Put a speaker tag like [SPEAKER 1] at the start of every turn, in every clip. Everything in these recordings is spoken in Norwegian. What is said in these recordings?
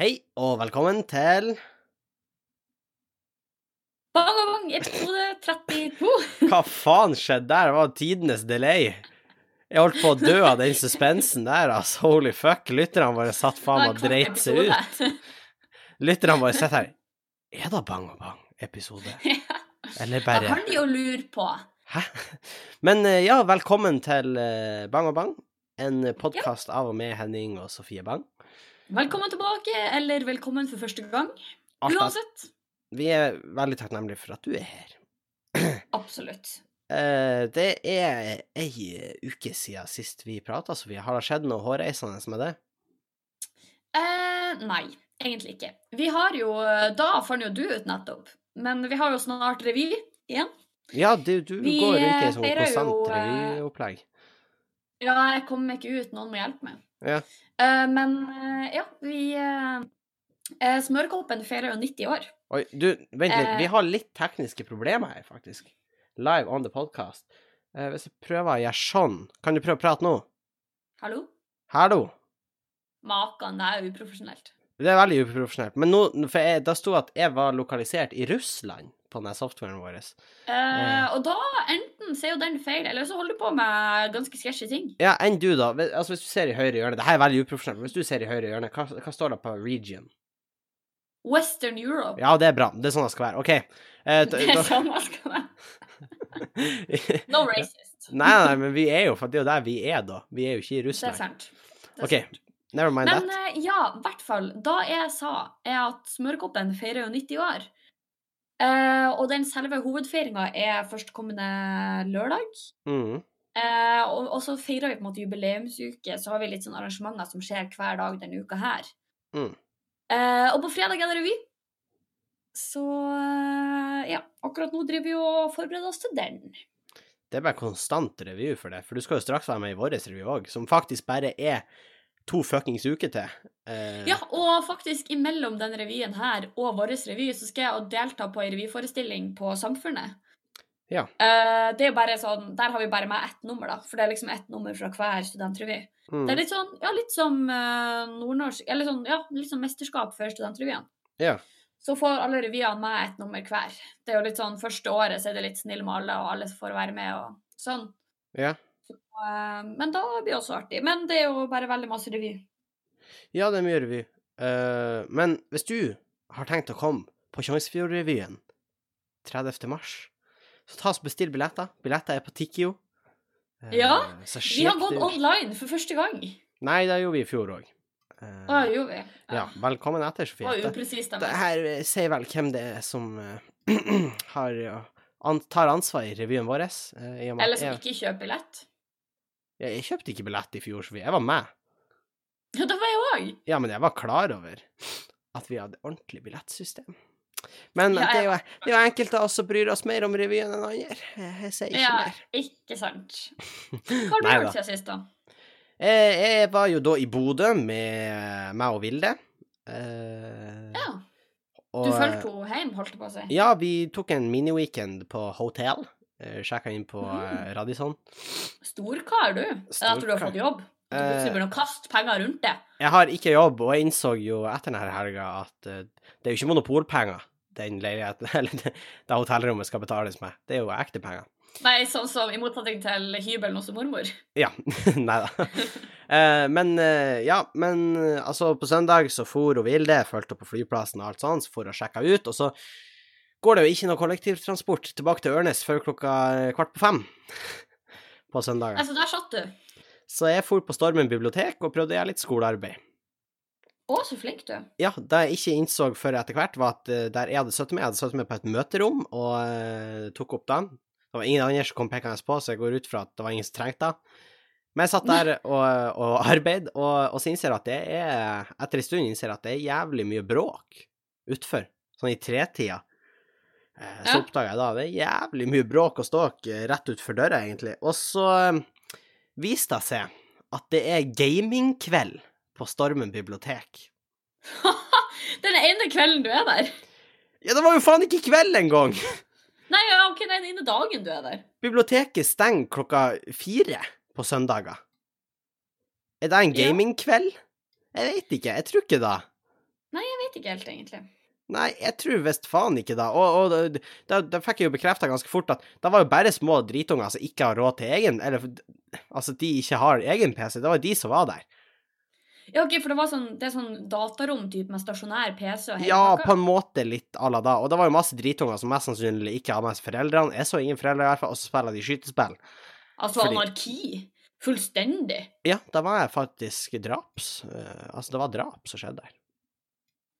[SPEAKER 1] Hei, og velkommen til
[SPEAKER 2] Bang og bang, episode 32.
[SPEAKER 1] Hva faen skjedde der? Det var tidenes delay. Jeg holdt på å dø av den suspensen der, altså. Holy fuck. Lytterne våre satt faen og dreit seg ut. Lytterne våre sitter her. Er det Bang og bang-episode? Eller
[SPEAKER 2] Da kan de jo lure på.
[SPEAKER 1] Hæ? Men eh, ja, velkommen til eh, Bang og bang. En podkast av og med Henning og Sofie Bang.
[SPEAKER 2] Velkommen tilbake, eller velkommen for første gang. Uansett.
[SPEAKER 1] Vi er veldig takknemlige for at du er her.
[SPEAKER 2] Absolutt.
[SPEAKER 1] Eh, det er ei uke siden sist vi prata, så vi har det skjedd noe hårreisende med det?
[SPEAKER 2] Eh, nei, egentlig ikke. Vi har jo Da fant jo du ut nettopp. Men vi har jo snart revy igjen.
[SPEAKER 1] Ja, du, du
[SPEAKER 2] Vi,
[SPEAKER 1] går rundt i
[SPEAKER 2] eh,
[SPEAKER 1] sånn konstant
[SPEAKER 2] eh,
[SPEAKER 1] revyopplegg.
[SPEAKER 2] Ja, jeg kommer ikke ut. Noen må hjelpe meg.
[SPEAKER 1] Ja.
[SPEAKER 2] Eh, men eh, ja, vi Smørkåpen eh, Smørkoppen feirer jo 90 år.
[SPEAKER 1] Oi, du, vent litt. Vi har litt tekniske problemer her, faktisk. Live on the podcast. Hvis jeg prøver å gjøre sånn Kan du prøve å prate nå?
[SPEAKER 2] Hallo?
[SPEAKER 1] Hallo?
[SPEAKER 2] Maken, det er uprofesjonelt.
[SPEAKER 1] Det er veldig uprofesjonelt. Men nå, for jeg, da sto at jeg var lokalisert i Russland på den softwaren vår.
[SPEAKER 2] Eh, og da enten så er jo den feil, eller så holder du på med ganske sketchy ting.
[SPEAKER 1] Ja, enn du, da. Altså, hvis du ser i høyre hjørne Det her er veldig uprofesjonelt. men Hvis du ser i høyre hjørne, hva, hva står det på region?
[SPEAKER 2] Western Europe.
[SPEAKER 1] Ja, det er bra. Det er sånn det skal være. OK. Eh,
[SPEAKER 2] Det er sånn det skal være. No racist.
[SPEAKER 1] Nei, nei, men vi er jo For det er jo der vi er, da. Vi er jo ikke i
[SPEAKER 2] Det er
[SPEAKER 1] Russland.
[SPEAKER 2] sant. Det er
[SPEAKER 1] OK,
[SPEAKER 2] sant.
[SPEAKER 1] never mind
[SPEAKER 2] Men
[SPEAKER 1] that.
[SPEAKER 2] Men ja, i hvert fall. Da jeg sa, er at Smørkoppen feirer jo 90 år. Eh, og den selve hovedfeiringa er førstkommende lørdag.
[SPEAKER 1] Mm.
[SPEAKER 2] Eh, og, og så feirer vi på en måte jubileumsuke, så har vi litt sånn arrangementer som skjer hver dag denne uka her.
[SPEAKER 1] Mm.
[SPEAKER 2] Eh, og på fredag er det revy. Så eh, ja, akkurat nå driver vi og forbereder oss til den.
[SPEAKER 1] Det er bare konstant revy for det, for du skal jo straks være med i vår revy òg, som faktisk bare er to fuckings uker til. Eh,
[SPEAKER 2] Ja, og faktisk imellom den revyen her og vår revy, så skal jeg delta på ei revyforestilling på Samfunnet.
[SPEAKER 1] Ja.
[SPEAKER 2] Eh, det er jo bare sånn, Der har vi bare med ett nummer, da, for det er liksom ett nummer fra hver studentrevy.
[SPEAKER 1] mm.
[SPEAKER 2] Det er litt sånn, ja, litt som eh, nordnorsk Eller sånn, ja, litt sånn mesterskap for studentrevyen.
[SPEAKER 1] ja.
[SPEAKER 2] Så får alle revyene med ett nummer hver. Det er jo litt sånn, Første året så er det litt snill med alle, og alle får være med og sånn.
[SPEAKER 1] ja.
[SPEAKER 2] Eh, men da blir det også artig. Men det er jo bare veldig masse revy.
[SPEAKER 1] Ja, det er mye revy. Uh, men hvis du har tenkt å komme på Tjongsfjordrevyen 30. mars, så ta oss og bestill billetter. Billetter er på Tikkio. Uh,
[SPEAKER 2] Ja,
[SPEAKER 1] så
[SPEAKER 2] Vi har gått online for første gang.
[SPEAKER 1] Nei, det gjorde vi i fjor òg.
[SPEAKER 2] Å, gjorde vi?
[SPEAKER 1] ja, velkommen etter,
[SPEAKER 2] Det
[SPEAKER 1] Sofie.
[SPEAKER 2] var
[SPEAKER 1] Det,
[SPEAKER 2] upresist av
[SPEAKER 1] det her sier vel hvem det er som har ja, an, tar ansvar i revyen vår.
[SPEAKER 2] Eller som
[SPEAKER 1] jeg,
[SPEAKER 2] ikke kjøper billett.
[SPEAKER 1] Jeg, kjøpte ikke billett i fjor, Sofie. Jeg var med.
[SPEAKER 2] Ja, det var jeg òg.
[SPEAKER 1] Ja, men jeg var klar over at vi hadde ordentlig billettsystem. Men
[SPEAKER 2] Ja,
[SPEAKER 1] det, er jo,
[SPEAKER 2] jeg-
[SPEAKER 1] det er jo enkelte av oss som bryr oss mer om revyen enn andre. Jeg, sier ikke
[SPEAKER 2] Ja,
[SPEAKER 1] mer.
[SPEAKER 2] ikke sant. Hva har du gjort siden sist, da?
[SPEAKER 1] Jeg, jeg var jo da i Bodø med meg og Vilde. Eh,
[SPEAKER 2] Ja,
[SPEAKER 1] og,
[SPEAKER 2] Du fulgte henne hjem, holdt jeg på å si.
[SPEAKER 1] Ja, vi tok en mini-weekend på hotell. Uh, Sjekka inn på mm. Radisson.
[SPEAKER 2] Storkar, du. Er det at du har fått jobb? Du
[SPEAKER 1] Eh,
[SPEAKER 2] begynner å kaste penger rundt det?
[SPEAKER 1] Jeg har ikke jobb, og jeg innså jo etter denne helga at eh, det er jo ikke monopolpenger den leiligheten, eller det, det hotellrommet skal betales med. Det er jo ekte penger.
[SPEAKER 2] Nei, sånn som i motsetning til hybelen hos mormor.
[SPEAKER 1] Ja. Nei da. Eh, men eh, ja, men eh, altså, på søndag så for hun Vilde, fulgte opp på flyplassen og alt sånt, så for og sjekka ut, og så går det jo ikke noe kollektivtransport tilbake til Ørnes før klokka kvart på fem på søndager.
[SPEAKER 2] Altså, der satt du.
[SPEAKER 1] Så jeg for på Stormen bibliotek og prøvde å gjøre litt skolearbeid.
[SPEAKER 2] Å, så flink du.
[SPEAKER 1] Ja, det jeg ikke innså før etter hvert, var at eh, der jeg hadde sittet med, jeg hadde sittet med på et møterom og uh, tok opp den. Det var ingen andre som kom pekende på, så jeg går ut fra at det var ingen som trengte det. Men jeg satt der og, og arbeid, og, og så innser jeg at det er Etter en stund innser jeg at det er jævlig mye bråk utfor, sånn i tretida. Eh, Så oppdaga jeg da det er jævlig mye bråk og ståk eh, rett utfor døra, egentlig. Og så eh, viste det seg at det er gamingkveld på Stormen bibliotek.
[SPEAKER 2] Den ene kvelden du er der.
[SPEAKER 1] Ja, det var jo faen ikke kveld engang!
[SPEAKER 2] Nei, ja, ok, den ene dagen du er der.
[SPEAKER 1] Biblioteket stenger klokka fire på søndager. Er det en gamingkveld? Jeg vet ikke, jeg tror ikke det.
[SPEAKER 2] Nei, jeg vet ikke helt, egentlig.
[SPEAKER 1] Nei, jeg tror visst faen ikke da. Og, og da, det, det fikk jeg jo bekrefta ganske fort, at det var jo bare små dritunger som ikke har råd til egen Eller altså, de ikke har egen PC. Det var de som var der.
[SPEAKER 2] Ja, ok, for det var sånn, det er sånn datarom typ med stasjonær PC og hele
[SPEAKER 1] Ja,
[SPEAKER 2] pakka.
[SPEAKER 1] på en måte litt à la da. Og det var jo masse dritunger som mest sannsynlig ikke har med seg foreldrene. Jeg så ingen foreldre i hvert fall, og så spiller de skytespill.
[SPEAKER 2] Altså
[SPEAKER 1] fordi-
[SPEAKER 2] anarki. Fullstendig.
[SPEAKER 1] Ja, da var jeg faktisk draps. eh, altså, det var drap som skjedde der.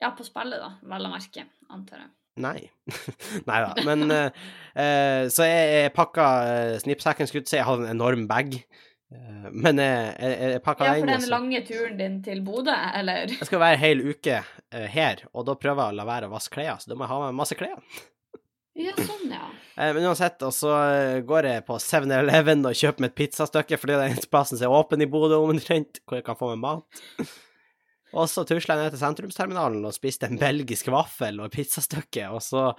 [SPEAKER 2] Ja, på spillet, da, vel å merke, antar jeg.
[SPEAKER 1] Nei. Nei da. Men uh, eh, Så jeg, pakka uh, snippsekken, skulle jeg si. Jeg hadde en enorm bag. Eh, men jeg, jeg, jeg pakka
[SPEAKER 2] Ja,
[SPEAKER 1] den.
[SPEAKER 2] for den lange turen din til Bodø, eller?
[SPEAKER 1] Jeg skal være ei hel uke eh, her, og da prøver jeg å la være å vaske klær, så da må jeg ha med masse klær.
[SPEAKER 2] Ja, sånn, ja.
[SPEAKER 1] Eh, men uansett, og så eh, går jeg på 7-Eleven og kjøper meg et pizzastykke, fordi det er eneste plassen som er åpen i Bodø omtrent, hvor jeg kan få meg mat. Og så tusla jeg ned til sentrumsterminalen og spiste en belgisk vaffel og et pizzastykke, og så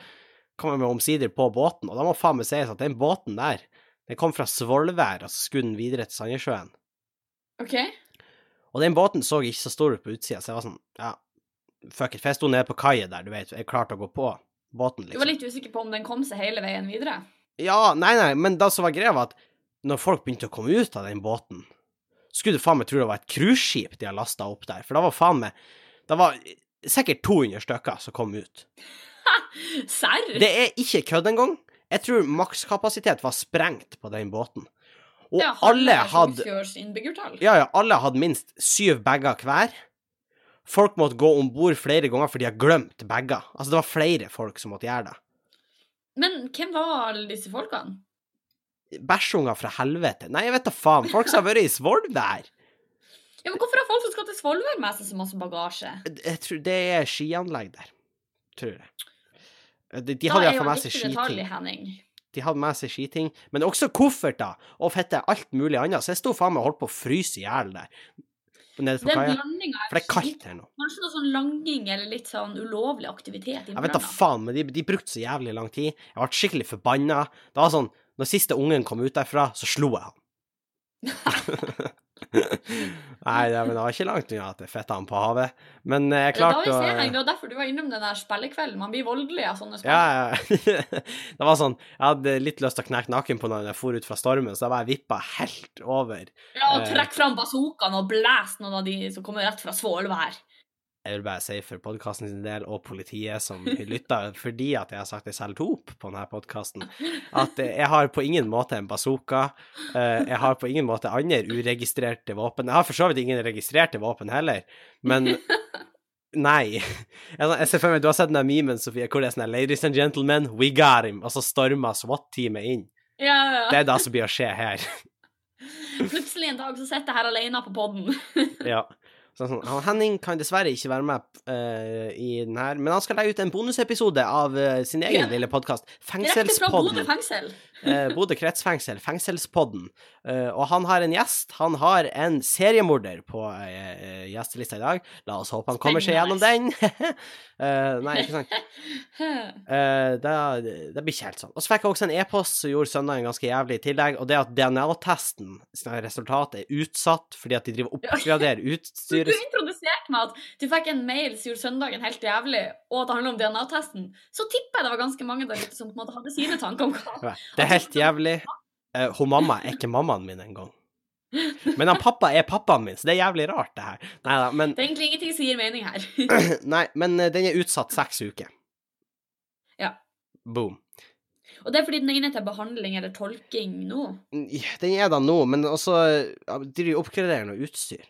[SPEAKER 1] kom jeg meg omsider på båten, og da må faen meg sies at den båten der, den kom fra Svolvær, og så skulle den videre til Sandnessjøen.
[SPEAKER 2] OK?
[SPEAKER 1] Og den båten så ikke så stor ut på utsida, så jeg var sånn, ja, fuck it, for jeg sto nede på kaia der, du vet, jeg klarte å gå på båten, liksom.
[SPEAKER 2] Du var
[SPEAKER 1] liksom.
[SPEAKER 2] litt usikker på om den kom seg hele veien videre?
[SPEAKER 1] Ja, nei, nei, men det som var greia, var at når folk begynte å komme ut av den båten, skulle du faen meg tro det var et cruiseskip de har lasta opp der, for da var faen meg Det var sikkert 200 stykker som kom ut.
[SPEAKER 2] Serr?
[SPEAKER 1] Det er ikke kødd engang. Jeg tror makskapasitet var sprengt på den båten. Og
[SPEAKER 2] Ja,
[SPEAKER 1] alle hadde Ja, ja, alle hadde minst syv bager hver. Folk måtte gå om bord flere ganger for de har glemt bager. Altså, det var flere folk som måtte gjøre det.
[SPEAKER 2] Men hvem var alle disse folkene?
[SPEAKER 1] Bæsjunger fra helvete. Nei, jeg vet da faen. Folk som har vært i Svolvær.
[SPEAKER 2] Ja, men Hvorfor har folk som skal til Svolvær med seg så masse bagasje?
[SPEAKER 1] Jeg tror det er skianlegg der. Tror jeg. De, de hadde iallfall med seg skiting. De hadde med seg skiting, men også kofferter og fette alt mulig annet. Så jeg sto faen meg og holdt på å fryse i hjel der. Nede på
[SPEAKER 2] Den
[SPEAKER 1] kaia. For det er kaldt her nå.
[SPEAKER 2] Kanskje noe sånn langing eller litt sånn ulovlig aktivitet
[SPEAKER 1] Jeg vet da faen, men de, de brukte så jævlig lang tid. Jeg ble skikkelig forbanna. Det var sånn, når siste ungen kom ut derfra, så slo jeg han. Nei, det, men det var ikke langt unna at jeg fetta han på havet. Men eh, jeg
[SPEAKER 2] Det er
[SPEAKER 1] klarte å.
[SPEAKER 2] Det var derfor du var innom den der spillekvelden. Man blir voldelig av sånne spill.
[SPEAKER 1] Ja, ja. det var sånn Jeg hadde litt lyst til å knekke nakken på når jeg for ut fra stormen, så da var jeg vippa helt over.
[SPEAKER 2] Ja, og
[SPEAKER 1] Eh.
[SPEAKER 2] trekk fram bazookaen og blæs noen av de som kommer rett fra Svolvær.
[SPEAKER 1] Jeg vil bare si for podkasten sin del, og politiet som lytter, fordi at jeg har sagt jeg selger hop på denne podkasten, at eh, jeg har på ingen måte en bazooka. eh, Jeg har på ingen måte andre uregistrerte våpen. Jeg har for så vidt ingen registrerte våpen heller, men Nei. Jeg ser for meg, Du har sett den der memen, Sofie, hvor det er sånn Ladies and gentlemen, we got him. Og så stormer SWAT-teamet inn.
[SPEAKER 2] Ja, ja.
[SPEAKER 1] Det er det som blir å skje her.
[SPEAKER 2] Plutselig en dag så sitter jeg her alene på podden.
[SPEAKER 1] Ja. Så sånn, han Henning kan dessverre ikke være med uh, i den her, men han skal legge ut en bonusepisode av uh, sin egen
[SPEAKER 2] Ja.
[SPEAKER 1] lille podkast,
[SPEAKER 2] Direkte fra Bodø
[SPEAKER 1] Fengselspodden.
[SPEAKER 2] fengsel.
[SPEAKER 1] Eh, Bodø kretsfengsel, Fengselspodden. Eh, og han har en gjest. Han har en seriemorder på eh, gjestelista i dag. La oss håpe han kommer seg gjennom den. Eh, nei, ikke sant. Eh, det, det blir ikke helt sånn. Og så fikk jeg også en e-post som gjorde søndagen ganske jævlig i tillegg, og det at DNA-testen sine resultat er utsatt fordi at de driver og oppgraderer
[SPEAKER 2] Du
[SPEAKER 1] utstyret
[SPEAKER 2] introduserte meg at du fikk en mail som gjorde søndagen helt jævlig, og at det handler om DNA-testen. Så tipper jeg det var ganske mange der ute som på en måte hadde sine tanker om hva
[SPEAKER 1] Det er helt jævlig. Eh, hun mamma er ikke mammaen min engang. Men han pappa er pappaen min, så det er jævlig rart, det her. Nei da, men,
[SPEAKER 2] Det er egentlig ingenting som gir mening her.
[SPEAKER 1] nei, men eh, den er utsatt seks uker.
[SPEAKER 2] Ja.
[SPEAKER 1] Boom.
[SPEAKER 2] Og det er fordi den er inne til behandling eller tolking nå.
[SPEAKER 1] Den er da nå, men også De oppgraderer noe utstyr.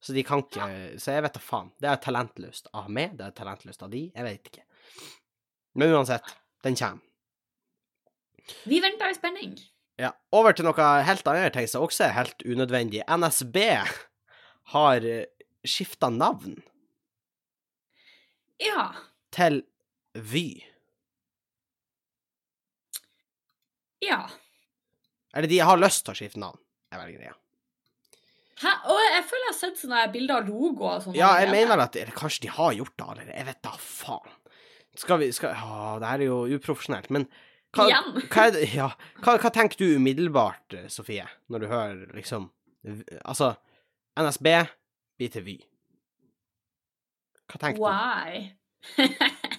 [SPEAKER 1] Så de kan ikke Så jeg vet da faen. Det er talentløst av meg, det er talentløst av de, jeg vet ikke. Men uansett, den kommer.
[SPEAKER 2] Vi venter i spenning.
[SPEAKER 1] Ja. Over til noe helt annet ting som også er helt unødvendig. NSB har skifta navn
[SPEAKER 2] Ja.
[SPEAKER 1] til Vy.
[SPEAKER 2] Ja.
[SPEAKER 1] Eller de har lyst til å skifte navn, er vel greia.
[SPEAKER 2] Hæ? Og jeg føler jeg har sett sånne bilder av logoer og sånn.
[SPEAKER 1] Ja, jeg mener at eller, kanskje de har gjort det allerede. Jeg vet da faen. Skal vi skal, Å, det her er jo uprofesjonelt, men hva, hva, det, ja, hva, hva tenker du umiddelbart, eh, Sofie, når du hører liksom Altså, NSB blir til Vy. Hva tenker du?
[SPEAKER 2] Why?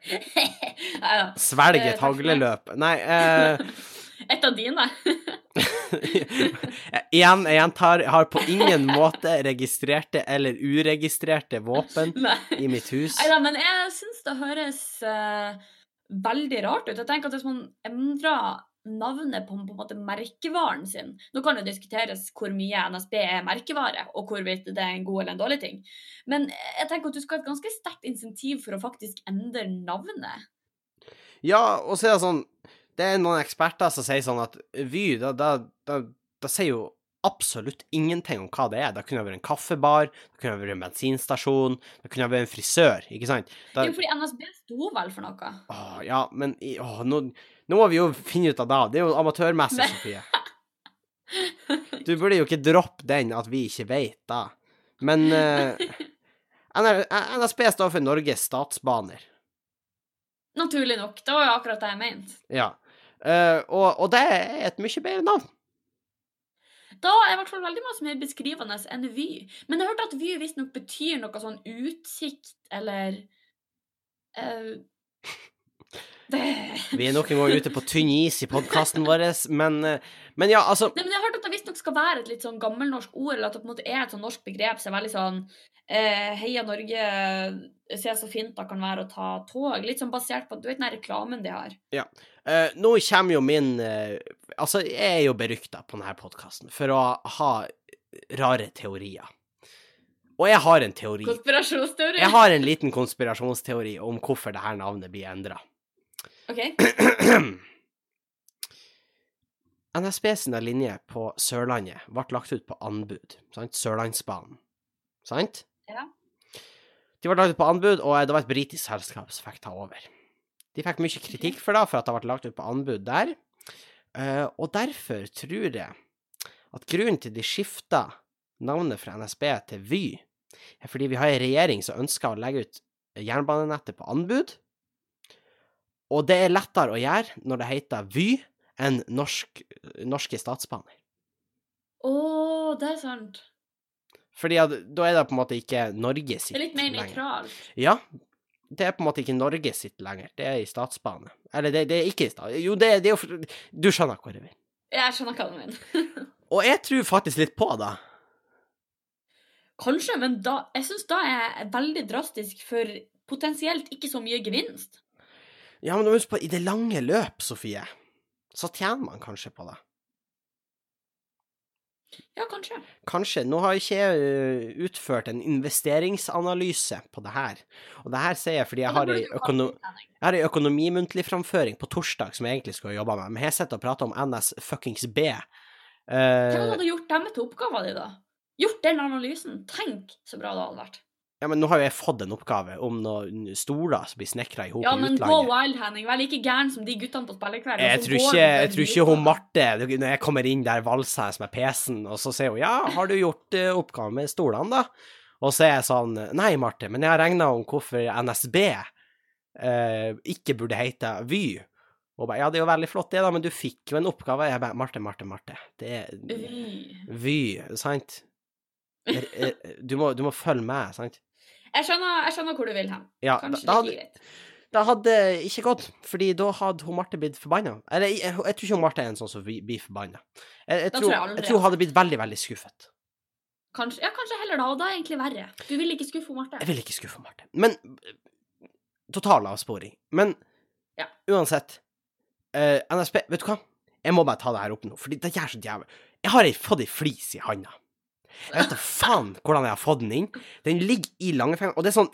[SPEAKER 1] Svelge
[SPEAKER 2] Eh,
[SPEAKER 1] et hagleløp. Nei eh,
[SPEAKER 2] Et av dine.
[SPEAKER 1] Igjen, jeg gjentar, har på ingen måte registrerte eller uregistrerte våpen
[SPEAKER 2] Nei.
[SPEAKER 1] i mitt hus.
[SPEAKER 2] Neida, men jeg syns det høres uh, veldig rart ut. Jeg tenker at Hvis man endrer navnet på, på en måte merkevaren sin Nå kan det diskuteres hvor mye NSB er merkevare, og hvorvidt det er en god eller en dårlig ting. Men jeg tenker at du skal ha et ganske sterkt insentiv for å faktisk endre navnet.
[SPEAKER 1] Ja, og så er det sånn Det er noen eksperter som sier sånn at Vy, da, da, da, da sier jo absolutt ingenting om hva det er. Det kunne vært en kaffebar, det kunne vært en bensinstasjon, det kunne vært en frisør, ikke sant?
[SPEAKER 2] Det
[SPEAKER 1] Da,
[SPEAKER 2] er jo fordi NSB sto vel for noe.
[SPEAKER 1] åh, ja, men åh, nå, nå må vi jo finne ut av det. Det er jo amatørmessig,
[SPEAKER 2] Men-
[SPEAKER 1] Sofie. Du burde jo ikke droppe den at vi ikke vet det. Men uh, NSB står for Norges Statsbaner.
[SPEAKER 2] Naturlig nok. Det var jo akkurat det jeg mente.
[SPEAKER 1] Ja. Uh, og, og det er et mye bedre navn.
[SPEAKER 2] Da er i hvert fall veldig mye mer beskrivende enn Vy. Men jeg hørte at Vy visstnok betyr noe sånn utsikt eller det...
[SPEAKER 1] Vi er nok en gang ute på tynn is i podkasten vår, men, eh, men ja, altså
[SPEAKER 2] Nei, men jeg har hørt at det visstnok skal være et litt sånn gammelnorsk ord, eller at det på en måte er et sånn norsk begrep som er veldig sånn eh, Heia Norge, se så fint det kan være å ta tog. Litt sånn basert på Du vet den reklamen de har?
[SPEAKER 1] eh, Nå kommer jo min eh, Altså, jeg er jo berykta på denne podkasten for å ha rare teorier. Og jeg har en teori.
[SPEAKER 2] Konspirasjonsteori?
[SPEAKER 1] Jeg har en liten konspirasjonsteori om hvorfor dette navnet blir endra.
[SPEAKER 2] OK.
[SPEAKER 1] NSB sine linjer på Sørlandet ble lagt ut på anbud, sant? Sørlandsbanen, sant?
[SPEAKER 2] Ja.
[SPEAKER 1] De ble lagt ut på anbud, og det var et britisk selskap som fikk ta over. De fikk mye kritikk for det, for at det ble lagt ut på anbud der, Eh, og derfor tror jeg at grunnen til de skifta navnet fra NSB til Vy, er fordi vi har en regjering som ønsker å legge ut jernbanenettet på anbud, og det er lettere å gjøre når det heter Vy enn norsk, norske statsbaner.
[SPEAKER 2] Å, det er sant.
[SPEAKER 1] Fordi at, da er det på en måte ikke Norge sitt lenger.
[SPEAKER 2] Det er litt mer nøytralt.
[SPEAKER 1] Ja, det er på en måte ikke Norge sitt lenger, det er i statsbane. Eller det, det er ikke i stat... Jo, det, det er jo Du skjønner hvor jeg vil.
[SPEAKER 2] Jeg skjønner hva du mener.
[SPEAKER 1] Og jeg tror faktisk litt på det.
[SPEAKER 2] Kanskje, men da, jeg syns da er veldig drastisk for potensielt ikke så mye gevinst.
[SPEAKER 1] Ja, men husk på, i det lange løp, Sofie, så tjener man kanskje på det.
[SPEAKER 2] Ja, kanskje.
[SPEAKER 1] Kanskje. Nå har ikke jeg ø, utført en investeringsanalyse på det her. Og det her sier jeg fordi jeg har ei økono jeg har ei økonomimuntlig framføring på torsdag som jeg egentlig skulle jobba med, men jeg sitter og prater om NS fuckings B.
[SPEAKER 2] Uh,
[SPEAKER 1] Eh,
[SPEAKER 2] du hadde gjort dem til oppgaven din, da. Gjort den analysen. Tenk så bra det hadde vært.
[SPEAKER 1] Ja, men nå har jo jeg fått en oppgave om noen stoler som blir snekra i hop
[SPEAKER 2] Ja,
[SPEAKER 1] i
[SPEAKER 2] men gå wild, Henning. Vær like gæren som de guttene på spillekveld.
[SPEAKER 1] Jeg tror ikke, jeg tror ikke hun Marte Når jeg kommer inn der valses med PC-en, og så sier hun 'ja, har du gjort uh, oppgaven med stolene', da? Og så er jeg sånn 'nei, Marte, men jeg har regna om hvorfor NSB uh, ikke burde hete Vy'. Og bare 'ja, det er jo veldig flott det, da, men du fikk jo en oppgave'. Jeg bare 'Marte, Marte, Marte, det er
[SPEAKER 2] Vy.
[SPEAKER 1] Vy', sant? Er- er- Du må, du må følge med, sant?
[SPEAKER 2] Jeg skjønner, jeg skjønner hvor du vil hen.
[SPEAKER 1] Ja,
[SPEAKER 2] Kanskje
[SPEAKER 1] da,
[SPEAKER 2] det ikke greit.
[SPEAKER 1] det hadde ikke gått, fordi da hadde hun Marte blitt forbanna. Eller jeg, jeg, jeg tror ikke hun Marte er en sånn som blir forbanna. Jeg, jeg, tror,
[SPEAKER 2] jeg
[SPEAKER 1] tror hun hadde blitt veldig, veldig skuffet.
[SPEAKER 2] Kanskje, ja, kanskje heller da, og da er det egentlig verre. Du vil ikke skuffe Marte.
[SPEAKER 1] Jeg vil ikke skuffe Marte. Men eh, Total avsporing. Men
[SPEAKER 2] Ja.
[SPEAKER 1] uansett uh, NSB, vet du hva? Jeg må bare ta det her opp nå, fordi det gjør så jævlig Jeg har fått ei flis i handa. Jeg vet da faen hvordan jeg har fått den inn. Den ligger i langfingeren, og det er sånn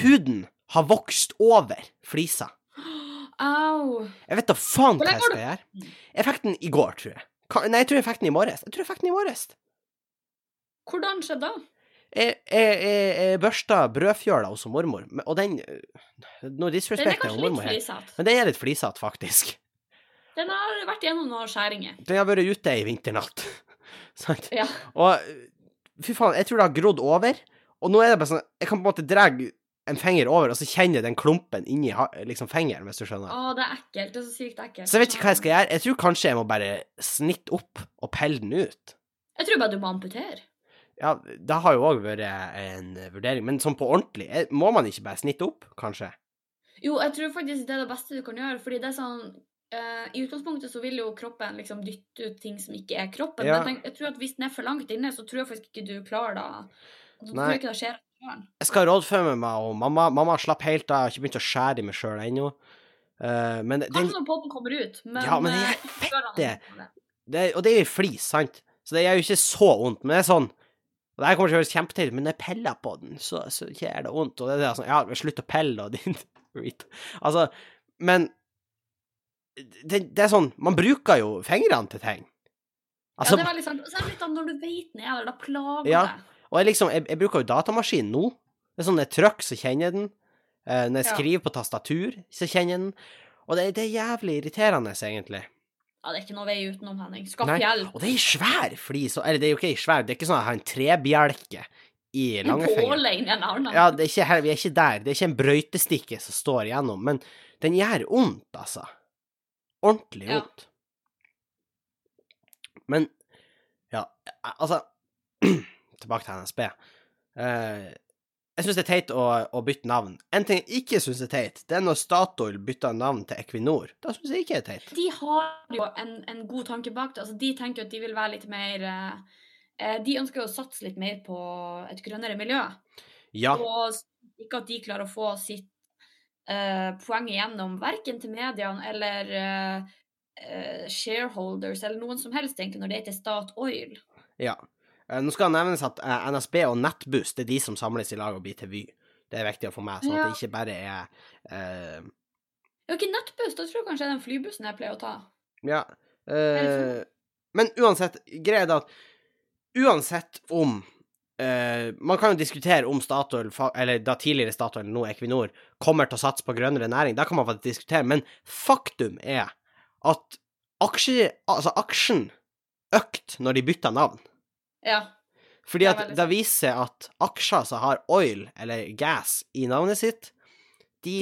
[SPEAKER 1] Huden har vokst over flisa.
[SPEAKER 2] Au.
[SPEAKER 1] Jeg vet da faen hva jeg skal gjøre. Jeg fikk den i går, tror jeg. Nei, jeg tror jeg fikk den i morges. Jeg tror jeg fikk den i morges.
[SPEAKER 2] Hvordan skjedde det?
[SPEAKER 1] Jeg, jeg, jeg, jeg børsta brødfjøla hos mormor, og den Nå
[SPEAKER 2] er
[SPEAKER 1] disrespekter jeg mormor her, men den er litt flisete, faktisk.
[SPEAKER 2] Den har vært gjennom noen skjæringer.
[SPEAKER 1] Den har vært ute ei vinternatt. Sant?
[SPEAKER 2] Ja.
[SPEAKER 1] Og fy faen, jeg tror det har grodd over, og nå er det bare sånn Jeg kan på en måte dra en finger over, og så kjenner jeg den klumpen inni liksom fingeren, hvis du skjønner.
[SPEAKER 2] Å, det er ekkelt. Det er så sykt ekkelt.
[SPEAKER 1] Så jeg vet ikke hva jeg skal gjøre. Jeg tror kanskje jeg må bare snitte opp og pelle den ut.
[SPEAKER 2] Jeg tror bare du må amputere.
[SPEAKER 1] Ja, det har jo òg vært en vurdering, men sånn på ordentlig, må man ikke bare snitte opp, kanskje?
[SPEAKER 2] Jo, jeg tror faktisk det er det beste du kan gjøre, fordi det er sånn eh, I utgangspunktet så vil jo kroppen liksom dytte ut ting som ikke er kroppen,
[SPEAKER 1] Ja.
[SPEAKER 2] men jeg, jeg tror at hvis den er for langt inne, så tror jeg faktisk ikke du klarer det. Så tror jeg ikke det skjer.
[SPEAKER 1] Jeg skal rådføre med meg og mamma. Mamma slapp helt av, jeg har ikke begynt å skjære i meg sjøl ennå. Uh, men den,
[SPEAKER 2] Kanskje når podden kommer ut, men
[SPEAKER 1] Ja, men det er
[SPEAKER 2] eh,
[SPEAKER 1] det.
[SPEAKER 2] det.
[SPEAKER 1] det, Og det er jo flis, sant? Så det gjør jo ikke så vondt, men det er sånn og det her kommer til å høres kjempeteit ut, men når jeg peller på den, så, så gjør det vondt. Og det er sånn Ja, slutt å pelle, og din. Altså, men det, det er sånn Man bruker jo fingrene til ting. Altså,
[SPEAKER 2] ja, det er veldig sant. Og så er det litt sånn når du vet den er der, da plager
[SPEAKER 1] Ja.
[SPEAKER 2] det.
[SPEAKER 1] Og jeg liksom, jeg, jeg bruker jo datamaskin nå. Det er sånn når jeg trykker, så kjenner jeg den. Eh, når jeg
[SPEAKER 2] Ja.
[SPEAKER 1] skriver på tastatur, så kjenner jeg den. Og det, det er jævlig irriterende, egentlig.
[SPEAKER 2] Ja, det er ikke noe vei utenom, Henning. Skaff hjelp.
[SPEAKER 1] Og det er ei svær flis. Eller det er jo ikke ei svær, det er ikke sånn at jeg har en trebjelke i
[SPEAKER 2] En
[SPEAKER 1] langfingeren. Ja, det er ikke her, vi er ikke der. Det er ikke en brøytestikke som står igjennom. Men den gjør vondt, altså. Ordentlig
[SPEAKER 2] Ja.
[SPEAKER 1] vondt. Men ja, altså Tilbake til NSB. Eh, jeg syns det er teit å, å bytte navn. En ting jeg ikke syns er teit, det er når Statoil bytter navn til Equinor. Da syns jeg ikke det er teit.
[SPEAKER 2] De har jo en, en god tanke bak det. Altså, de tenker at de vil være litt mer eh, eh, De ønsker jo å satse litt mer på et grønnere miljø.
[SPEAKER 1] Ja,
[SPEAKER 2] Og ikke at de klarer å få sitt eh, poeng igjennom, verken til mediene eller uh, uh, shareholders eller noen som helst, egentlig, når det heter Statoil.
[SPEAKER 1] ja. Nå skal det nevnes at NSB og Nettbuss det er de som samles i lag og blir til Vy. Det er viktig å få med, sånn at det ikke bare er
[SPEAKER 2] Ja, ikke nettbuss, da tror jeg kanskje det er den flybussen jeg pleier å ta.
[SPEAKER 1] Ja. men uansett, greia er at uansett om eh, Man kan jo diskutere om Statoil, eller da tidligere Statoil, nå Equinor, kommer til å satse på grønnere næring. Det kan man faktisk diskutere, men faktum er at aksje, altså aksjen økte når de bytta navn.
[SPEAKER 2] Ja.
[SPEAKER 1] Fordi at det viser at aksjer som har oil, eller gas, i navnet sitt, de,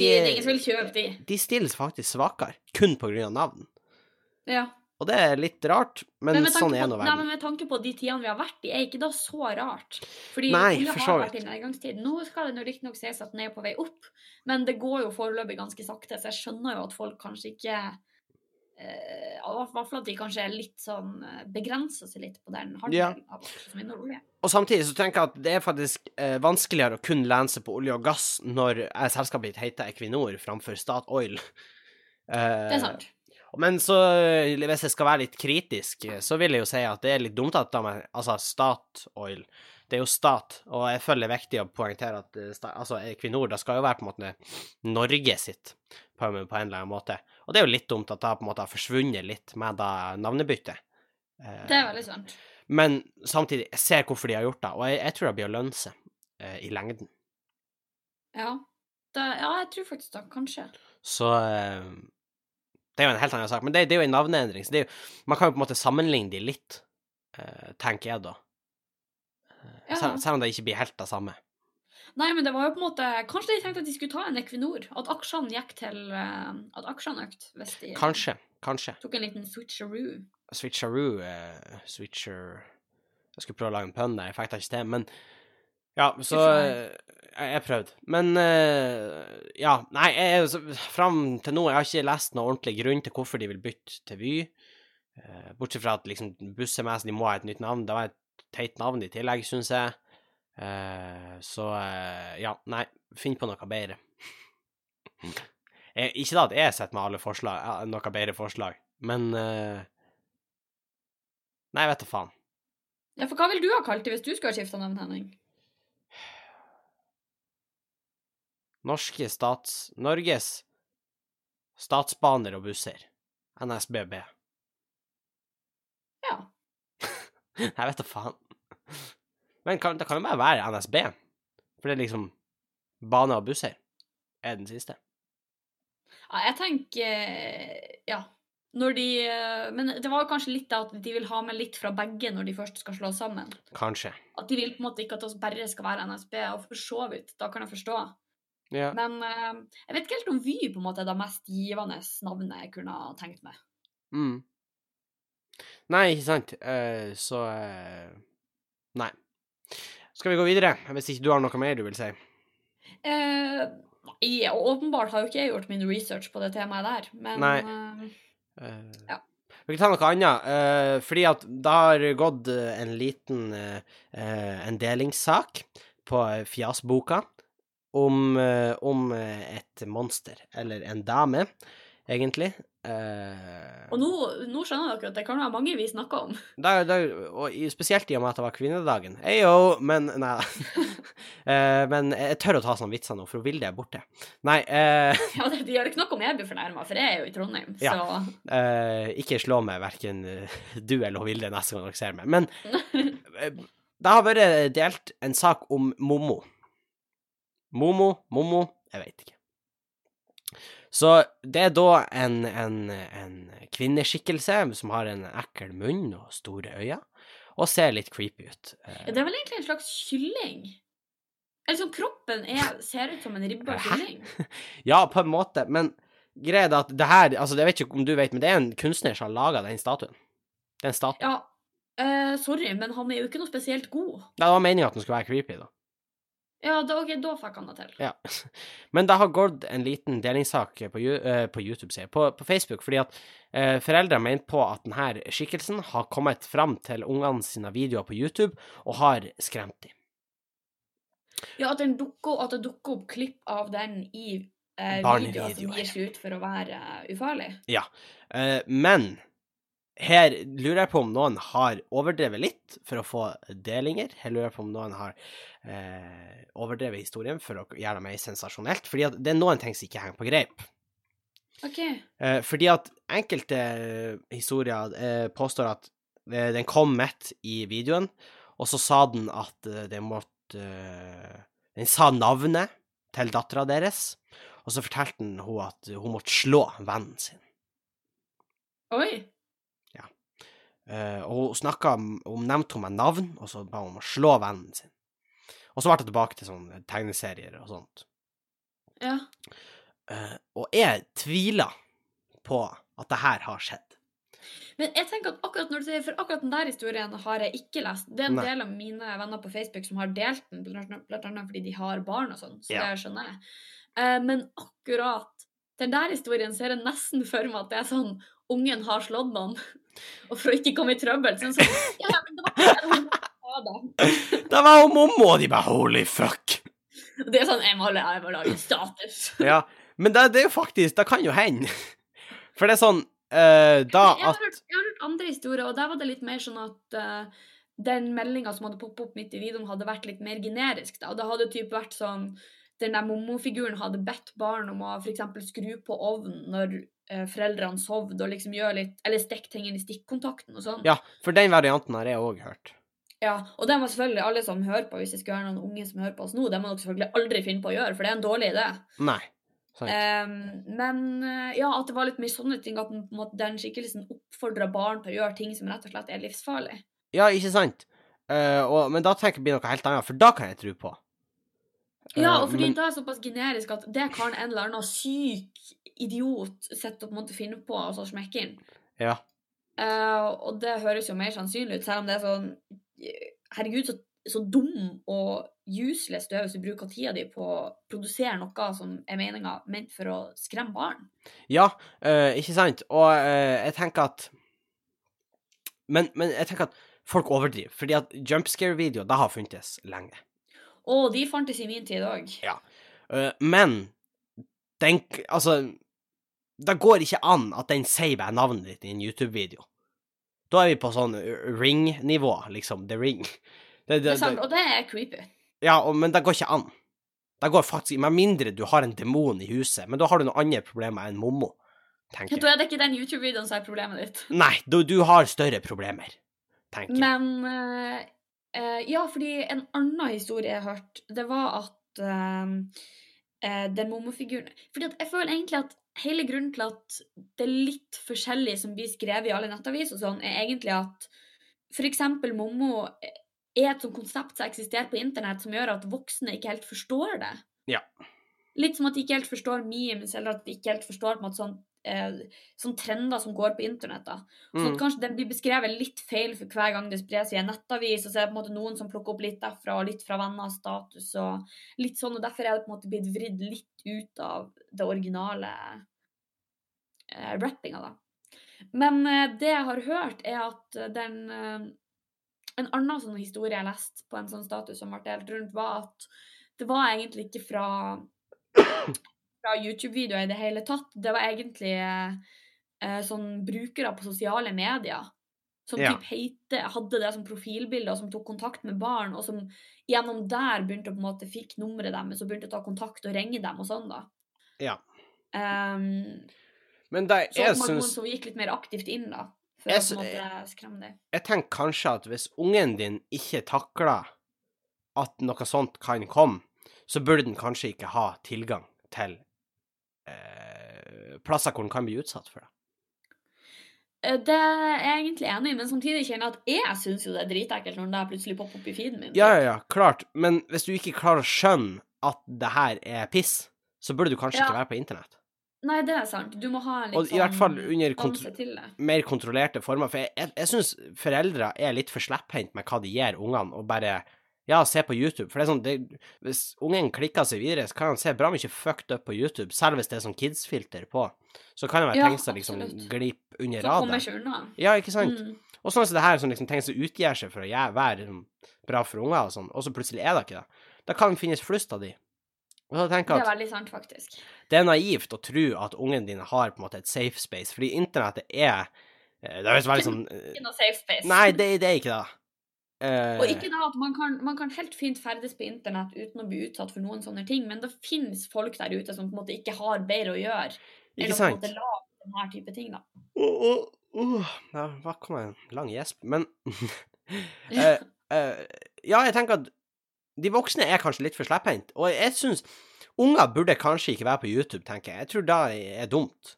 [SPEAKER 2] De, de.
[SPEAKER 1] de stilles faktisk svakere, kun på grunn av navn.
[SPEAKER 2] Ja.
[SPEAKER 1] Og det er litt rart, men,
[SPEAKER 2] men
[SPEAKER 1] sånn er nå verden.
[SPEAKER 2] nei, men med tanke på de tidene vi har vært i, er ikke da så rart. Fordi
[SPEAKER 1] Nei,
[SPEAKER 2] olje
[SPEAKER 1] for
[SPEAKER 2] har vært i nedgangstid. Nå skal det riktignok sies at den er på vei opp, men det går jo foreløpig ganske sakte, så jeg skjønner jo at folk kanskje ikke eh, I hvert fall at de kanskje er litt sånn eh, begrenser seg litt på den
[SPEAKER 1] Ja.
[SPEAKER 2] handelen aksjer som inneholder olje.
[SPEAKER 1] Og samtidig så tenker jeg at det er faktisk eh, vanskeligere å kun lene seg på olje og gass når eh, selskapet ditt heter Equinor framfor Statoil. Eh,
[SPEAKER 2] Det er sant.
[SPEAKER 1] Men så, eh, hvis jeg skal være litt kritisk, eh, så vil jeg jo si at det er litt dumt at de Altså, Statoil Det er jo stat, og jeg føler det er viktig å poengtere at eh, altså, Equinor det skal jo være på en måte Norge sitt på, en- eller annen måte. Og det er jo litt dumt at det på en måte har forsvunnet litt med da navnebyttet.
[SPEAKER 2] Det er veldig sant.
[SPEAKER 1] men samtidig, jeg ser hvorfor de har gjort det, og jeg, jeg tror det blir å lønne seg i lengden.
[SPEAKER 2] Ja. Det, ja, jeg tror faktisk det, kanskje.
[SPEAKER 1] Så Det er jo en helt annen sak, men det, det er jo en navneendring, så det er jo, man kan jo på en måte sammenligne de litt, eh, tenker jeg da. Eh,
[SPEAKER 2] Ja.
[SPEAKER 1] Selv, om det ikke blir helt det samme.
[SPEAKER 2] Nei, men det var jo på en måte Kanskje de tenkte at de skulle ta en Equinor? At aksjene gikk til eh, At aksjene økte, hvis de
[SPEAKER 1] Kanskje, kanskje.
[SPEAKER 2] tok en liten switcheroo.
[SPEAKER 1] Switcheroo uh, Switcher Jeg skulle prøve å lage en pønn der, jeg fikk det ikke til, men Ja, så Jeg, jeg prøvde. Men eh, ja, nei, jeg, fram til nå jeg har ikke lest noe ordentlig grunn til hvorfor de vil bytte til Vy. Eh, bortsett fra at liksom de må ha et nytt navn. Det var et teit navn i tillegg, syns jeg. Eh, så ja, nei, finn på noe bedre. Jeg, ikke da at jeg sitter med alle forslag, noe bedre forslag, men eh, Nei, vet da faen.
[SPEAKER 2] Ja, for hva vil du ha kalt det hvis du skulle ha skifta navn, Henning?
[SPEAKER 1] Norske stats... Norges statsbaner og busser. NSBB.
[SPEAKER 2] Ja.
[SPEAKER 1] Jeg vet da faen. Men kan, det kan jo bare være NSB. For det er liksom bane og busser er den siste.
[SPEAKER 2] ja jeg tenker Ja. Når de eh, Men det var jo kanskje litt at de vil ha med litt fra begge når de først skal slå sammen.
[SPEAKER 1] Kanskje.
[SPEAKER 2] At de vil på en måte ikke at oss bare skal være NSB, og for så vidt, da kan jeg forstå.
[SPEAKER 1] Ja.
[SPEAKER 2] Men uh, jeg vet ikke helt om Vy på en måte er det mest givende navnet jeg kunne ha tenkt meg.
[SPEAKER 1] Mm. Nei, ikke sant. Uh, så uh, Nei. Skal vi gå videre, hvis ikke du har noe mer du vil si?
[SPEAKER 2] Nei, åpenbart har jo ikke jeg gjort min research på det temaet der, men
[SPEAKER 1] Nei.
[SPEAKER 2] Ja.
[SPEAKER 1] Vi kan ta noe annet, uh, fordi at det har gått en liten uh, en delingssak på Fjasboka om, eh, om eh, et monster, eller en dame, egentlig. Eh,
[SPEAKER 2] Og nå, nå skjønner dere at det kan være mange vi snakker om.
[SPEAKER 1] da, da, og spesielt i og med at det var kvinnedagen. Eyo, men Nei. Eh, men jeg tør å ta sånne vitser nå, for Vilde er borte. Nei, eh,
[SPEAKER 2] Ja, det, de gjør ikke noe om jeg blir fornærma, for jeg er jo i Trondheim,
[SPEAKER 1] Ja.
[SPEAKER 2] så
[SPEAKER 1] Eh, ikke slå meg, verken du eller Vilde, neste gang dere ser meg. Men det har vært delt en sak om Mommo. Momo, Momo jeg vet ikke. Så det er da en, en, en kvinneskikkelse som har en ekkel munn og store øyne, og ser litt creepy ut. Eh,
[SPEAKER 2] Ja, Det er vel egentlig en slags kylling? Eller sånn kroppen er, ser ut som en ribba kylling.
[SPEAKER 1] Ja, på en måte, men greia er at det her Altså, jeg vet ikke om du vet, men det er en kunstner som har laga den statuen. Det er en statue.
[SPEAKER 2] Ja, uh, sorry, men han er jo ikke noe spesielt god.
[SPEAKER 1] Det var meninga at den skulle være creepy, da.
[SPEAKER 2] Ja, da, ok, da fikk han det til.
[SPEAKER 1] Ja. Men det har gått en liten delingssak på, eh, på YouTube, sier på, på Facebook, fordi at eh, foreldre mener på at denne skikkelsen har kommet fram til ungene sine videoer på YouTube og har skremt dem.
[SPEAKER 2] Ja, at, dukker, at det dukker opp klipp av den i eh, videoer som gir seg ut for å være uh, ufarlig.
[SPEAKER 1] Eh, men her lurer jeg på om noen har overdrevet litt for å få delinger. Her lurer jeg på om noen har eh, overdrevet historien for å gjøre det mer sensasjonelt. Fordi at det er noen ting som ikke henger på greip.
[SPEAKER 2] OK.
[SPEAKER 1] Eh, fordi at enkelte eh, historier eh, påstår at eh, den kom midt i videoen, og så sa den at eh, det måtte Den sa navnet til dattera deres, og så fortalte den hun at hun måtte slå vennen sin.
[SPEAKER 2] Oi.
[SPEAKER 1] Eh, og hun snakka om nevnte hun med navn, og så ba hun om å slå vennen sin. Og så ble det tilbake til sånne tegneserier og sånt.
[SPEAKER 2] Ja.
[SPEAKER 1] Uh, og jeg tviler på at det her har skjedd.
[SPEAKER 2] Men jeg tenker at akkurat når du sier, for akkurat den der historien har jeg ikke lest. Det er en
[SPEAKER 1] Nei.
[SPEAKER 2] del av mine venner på Facebook som har delt den, blant annet- fordi de har barn og sånn, så
[SPEAKER 1] Ja.
[SPEAKER 2] det skjønner jeg. Uh, men akkurat den der historien ser jeg nesten for meg at det er sånn ungen har slått noen, og for å ikke komme i trøbbel, sånn sånn Ja, men det var ikke det hun sa da.
[SPEAKER 1] Da var hun og de bare holy fuck.
[SPEAKER 2] Det er sånn Jeg må, jeg må lage status.
[SPEAKER 1] Ja, men det, det er jo faktisk Det kan jo hende. For det er sånn uh, da
[SPEAKER 2] jeg, har
[SPEAKER 1] at
[SPEAKER 2] hørt, jeg har hørt andre historier, og der var det litt mer sånn at uh, den meldinga som hadde poppet opp midt i videoen, hadde vært litt mer generisk. Da. Og det hadde typ vært sånn Den der Mommo-figuren hadde bedt barn om å f.eks. skru på ovnen når foreldrene sovde, og liksom gjøre litt Eller stikke ting inn i stikkontakten og sånn.
[SPEAKER 1] Ja, for den varianten har jeg òg hørt.
[SPEAKER 2] Ja, og det må selvfølgelig alle som hører på, hvis det skulle være noen unge som hører på oss nå, det må dere selvfølgelig aldri finne på å gjøre, for det er en dårlig idé.
[SPEAKER 1] Nei.
[SPEAKER 2] Ehm, men eh, ja, at det var litt mye sånne ting, at den, den skikkelsen oppfordra barn til å gjøre ting som rett og slett er livsfarlig.
[SPEAKER 1] Ja, ikke sant? Uh, og, men da tenker jeg det blir noe helt annet, for da kan jeg tro på.
[SPEAKER 2] Ja,
[SPEAKER 1] Eh,
[SPEAKER 2] og fordi
[SPEAKER 1] men-
[SPEAKER 2] det er såpass generisk at det kan en eller annen syk idiot sette og på en måte finne på og så smekke inn.
[SPEAKER 1] Ja.
[SPEAKER 2] Uh, og det høres jo mer sannsynlig ut, selv om det er sånn Herregud, så, så dum og useless du er hvis du bruker tida di på å produsere noe som er meninga ment for å skremme barn.
[SPEAKER 1] Ja, uh, ikke sant? Og uh, jeg tenker at men, men jeg tenker at folk overdriver, fordi at jumpscare-videoer, det har funtes lenge.
[SPEAKER 2] Og de fantes i min tid òg.
[SPEAKER 1] Eh, men den Altså, det går ikke an at den sier meg navnet ditt i en YouTube-video. Da er vi på sånn eh, ring-nivå, liksom. The Ring. Det,
[SPEAKER 2] Det
[SPEAKER 1] det,
[SPEAKER 2] er sant,
[SPEAKER 1] det,
[SPEAKER 2] og det er creepy.
[SPEAKER 1] ja, og, men det går ikke an. Det går faktisk Med mindre du har en demon i huset, men da har du noen andre problemer enn Mommo, tenker jeg.
[SPEAKER 2] Da er det ikke den YouTube-videoen som er problemet ditt.
[SPEAKER 1] Nei, du, du har større problemer, tenker jeg.
[SPEAKER 2] Men eh, eh, Ja, fordi en annen historie jeg har hørt, det var at eh, eh, den Momo-figuren Fordi at jeg føler egentlig at hele grunnen til at det er litt forskjellig som blir skrevet i alle nettaviser og sånn, er egentlig at for eksempel Momo er et sånt konsept som eksisterer på internett, som gjør at voksne ikke helt forstår det.
[SPEAKER 1] Ja.
[SPEAKER 2] Litt som at de ikke helt forstår memes, eller at de ikke helt forstår på en måte sånn eh, sånne trender som går på internett. da. Så
[SPEAKER 1] Mm.
[SPEAKER 2] kanskje den blir beskrevet litt feil for hver gang det spres i en nettavis, og så er det på en måte noen som plukker opp litt derfra og litt fra venner, status og litt sånn, og derfor er det på en måte blitt vridd litt ut av det originale eh, rappinga, da. Men eh, det jeg har hørt, er at den eh, En annen sånn historie jeg leste på en sånn status som ble delt rundt, var at det var egentlig ikke fra fra YouTube-videoer i det hele tatt. Det var egentlig eh, sånn brukere på sosiale medier som
[SPEAKER 1] Ja.
[SPEAKER 2] typ heite, hadde det som profilbilde, og som tok kontakt med barn, og som gjennom der begynte å på en måte fikk nummeret deres og begynte å ta kontakt og ringe dem og sånn, da.
[SPEAKER 1] Ja.
[SPEAKER 2] Um,
[SPEAKER 1] Men det,
[SPEAKER 2] så
[SPEAKER 1] jeg
[SPEAKER 2] man, noen
[SPEAKER 1] syns
[SPEAKER 2] som gikk litt mer aktivt inn, da. For
[SPEAKER 1] Jeg
[SPEAKER 2] å på en måte skremme dem.
[SPEAKER 1] Jeg tenker kanskje at hvis ungen din ikke takler at noe sånt kan komme, så burde den kanskje ikke ha tilgang til eh, plasser hvor den kan bli utsatt for det.
[SPEAKER 2] Eh, Det er jeg egentlig enig i, men samtidig kjenner jeg at jeg syns jo det er dritekkelt når det plutselig popper opp i feeden min.
[SPEAKER 1] Ja, ja, ja, klart, men hvis du ikke klarer å skjønne at det her er piss, så burde du kanskje
[SPEAKER 2] Ja.
[SPEAKER 1] ikke være på internett.
[SPEAKER 2] Nei, det er sant. Du må ha en litt
[SPEAKER 1] Og i hvert fall
[SPEAKER 2] sånn
[SPEAKER 1] under kontro mer kontrollerte former, for jeg, jeg, jeg syns foreldre er litt for slepphendt med hva de gir ungene, og bare ja, se på YouTube. For det er sånn, det, hvis ungen klikker seg videre, så kan han se bra mye fucked up på YouTube, selv hvis det er sånn kids-filter på. Så kan det være
[SPEAKER 2] Ja,
[SPEAKER 1] ting som liksom
[SPEAKER 2] absolutt.
[SPEAKER 1] under under
[SPEAKER 2] Så kommer ikke unna.
[SPEAKER 1] Ja, ikke sant?
[SPEAKER 2] Mm.
[SPEAKER 1] Og sånn som det her, som liksom ting som utgir seg for å gjøre, være liksom, bra for unger og sånn, og så plutselig er det ikke det. Da kan det finnes flust av de.
[SPEAKER 2] Det er veldig sant, faktisk.
[SPEAKER 1] det er naivt å tro at ungen din har på en måte et safe space, fordi internettet er eh, Det høres veldig sånn
[SPEAKER 2] Ikke noe safe space.
[SPEAKER 1] Nei, det, det er ikke det. Eh,
[SPEAKER 2] Og ikke da at man kan, man kan helt fint ferdes på internett uten å bli utsatt for noen sånne ting, men det finnes folk der ute som på en måte ikke har bedre å gjøre
[SPEAKER 1] ikke
[SPEAKER 2] å på en
[SPEAKER 1] sant?
[SPEAKER 2] måte lage denne type ting, da.
[SPEAKER 1] Oh, oh. Ja, hva kom en lang gjesp? Men eh, eh, Ja, jeg tenker at de voksne er kanskje litt for slepphendte, og jeg syns unger burde kanskje ikke være på YouTube, tenker jeg. Jeg tror det er dumt.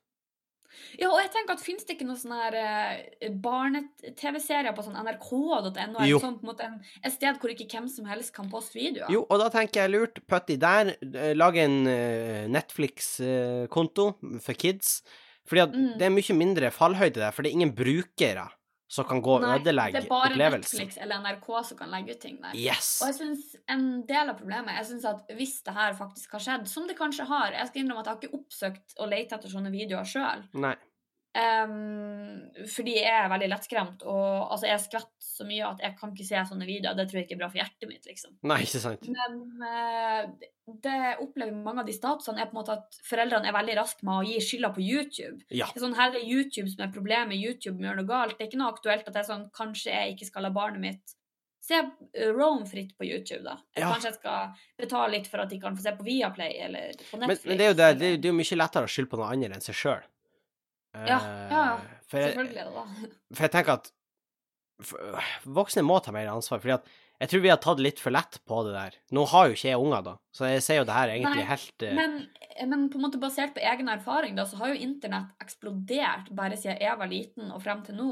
[SPEAKER 2] Ja, og jeg tenker at finnes det ikke noen sånne her eh, barne-TV-serier på sånn nrk.no, sånn en et sted hvor ikke hvem som helst kan poste videoer?
[SPEAKER 1] Jo, og da tenker jeg lurt, putti der, lag lage en eh, Netflix-konto for kids, fordi
[SPEAKER 2] Mm.
[SPEAKER 1] det er mye mindre fallhøyde der, for det er ingen brukere som kan gå og
[SPEAKER 2] Nei, det er bare. Netflix eller NRK som kan legge ut ting der.
[SPEAKER 1] Yes!
[SPEAKER 2] Og jeg synes en del av problemet Jeg synes at hvis det her faktisk har skjedd, som det kanskje har Jeg skal innrømme at jeg har ikke oppsøkt å lete etter sånne videoer sjøl.
[SPEAKER 1] Nei.
[SPEAKER 2] fordi jeg er veldig lettskremt, og altså, jeg skvetter så mye at jeg kan ikke se sånne videoer. Det tror jeg ikke er bra for hjertet mitt, liksom.
[SPEAKER 1] Nei, ikke sant.
[SPEAKER 2] Men uh, det opplever mange av de statusene, er på en måte at foreldrene er veldig raske med å gi skylda på YouTube.
[SPEAKER 1] Ja.
[SPEAKER 2] Det er sånn, her er YouTube som er problemet, YouTube gjør noe galt. Det er ikke noe aktuelt at det er sånn, kanskje jeg ikke skal la barnet mitt se uh, Roam fritt på YouTube, da. Eller
[SPEAKER 1] Ja.
[SPEAKER 2] Kanskje jeg skal betale litt for at de kan få se på Viaplay eller på Netflix.
[SPEAKER 1] men det er jo det, det, er- det er jo mye lettere å skylde på noe annet enn seg sjøl.
[SPEAKER 2] Ja, ja,
[SPEAKER 1] for,
[SPEAKER 2] Selvfølgelig er det da.
[SPEAKER 1] for jeg tenker at f- voksne må ta mer ansvar, fordi at jeg tror vi har tatt litt for lett på det der. Nå har jo ikke jeg unger, da, så jeg ser jo det her egentlig
[SPEAKER 2] Nei,
[SPEAKER 1] helt uh...
[SPEAKER 2] Men, men på en måte basert på egen erfaring, da, så har jo internett eksplodert bare siden jeg var liten og frem til nå.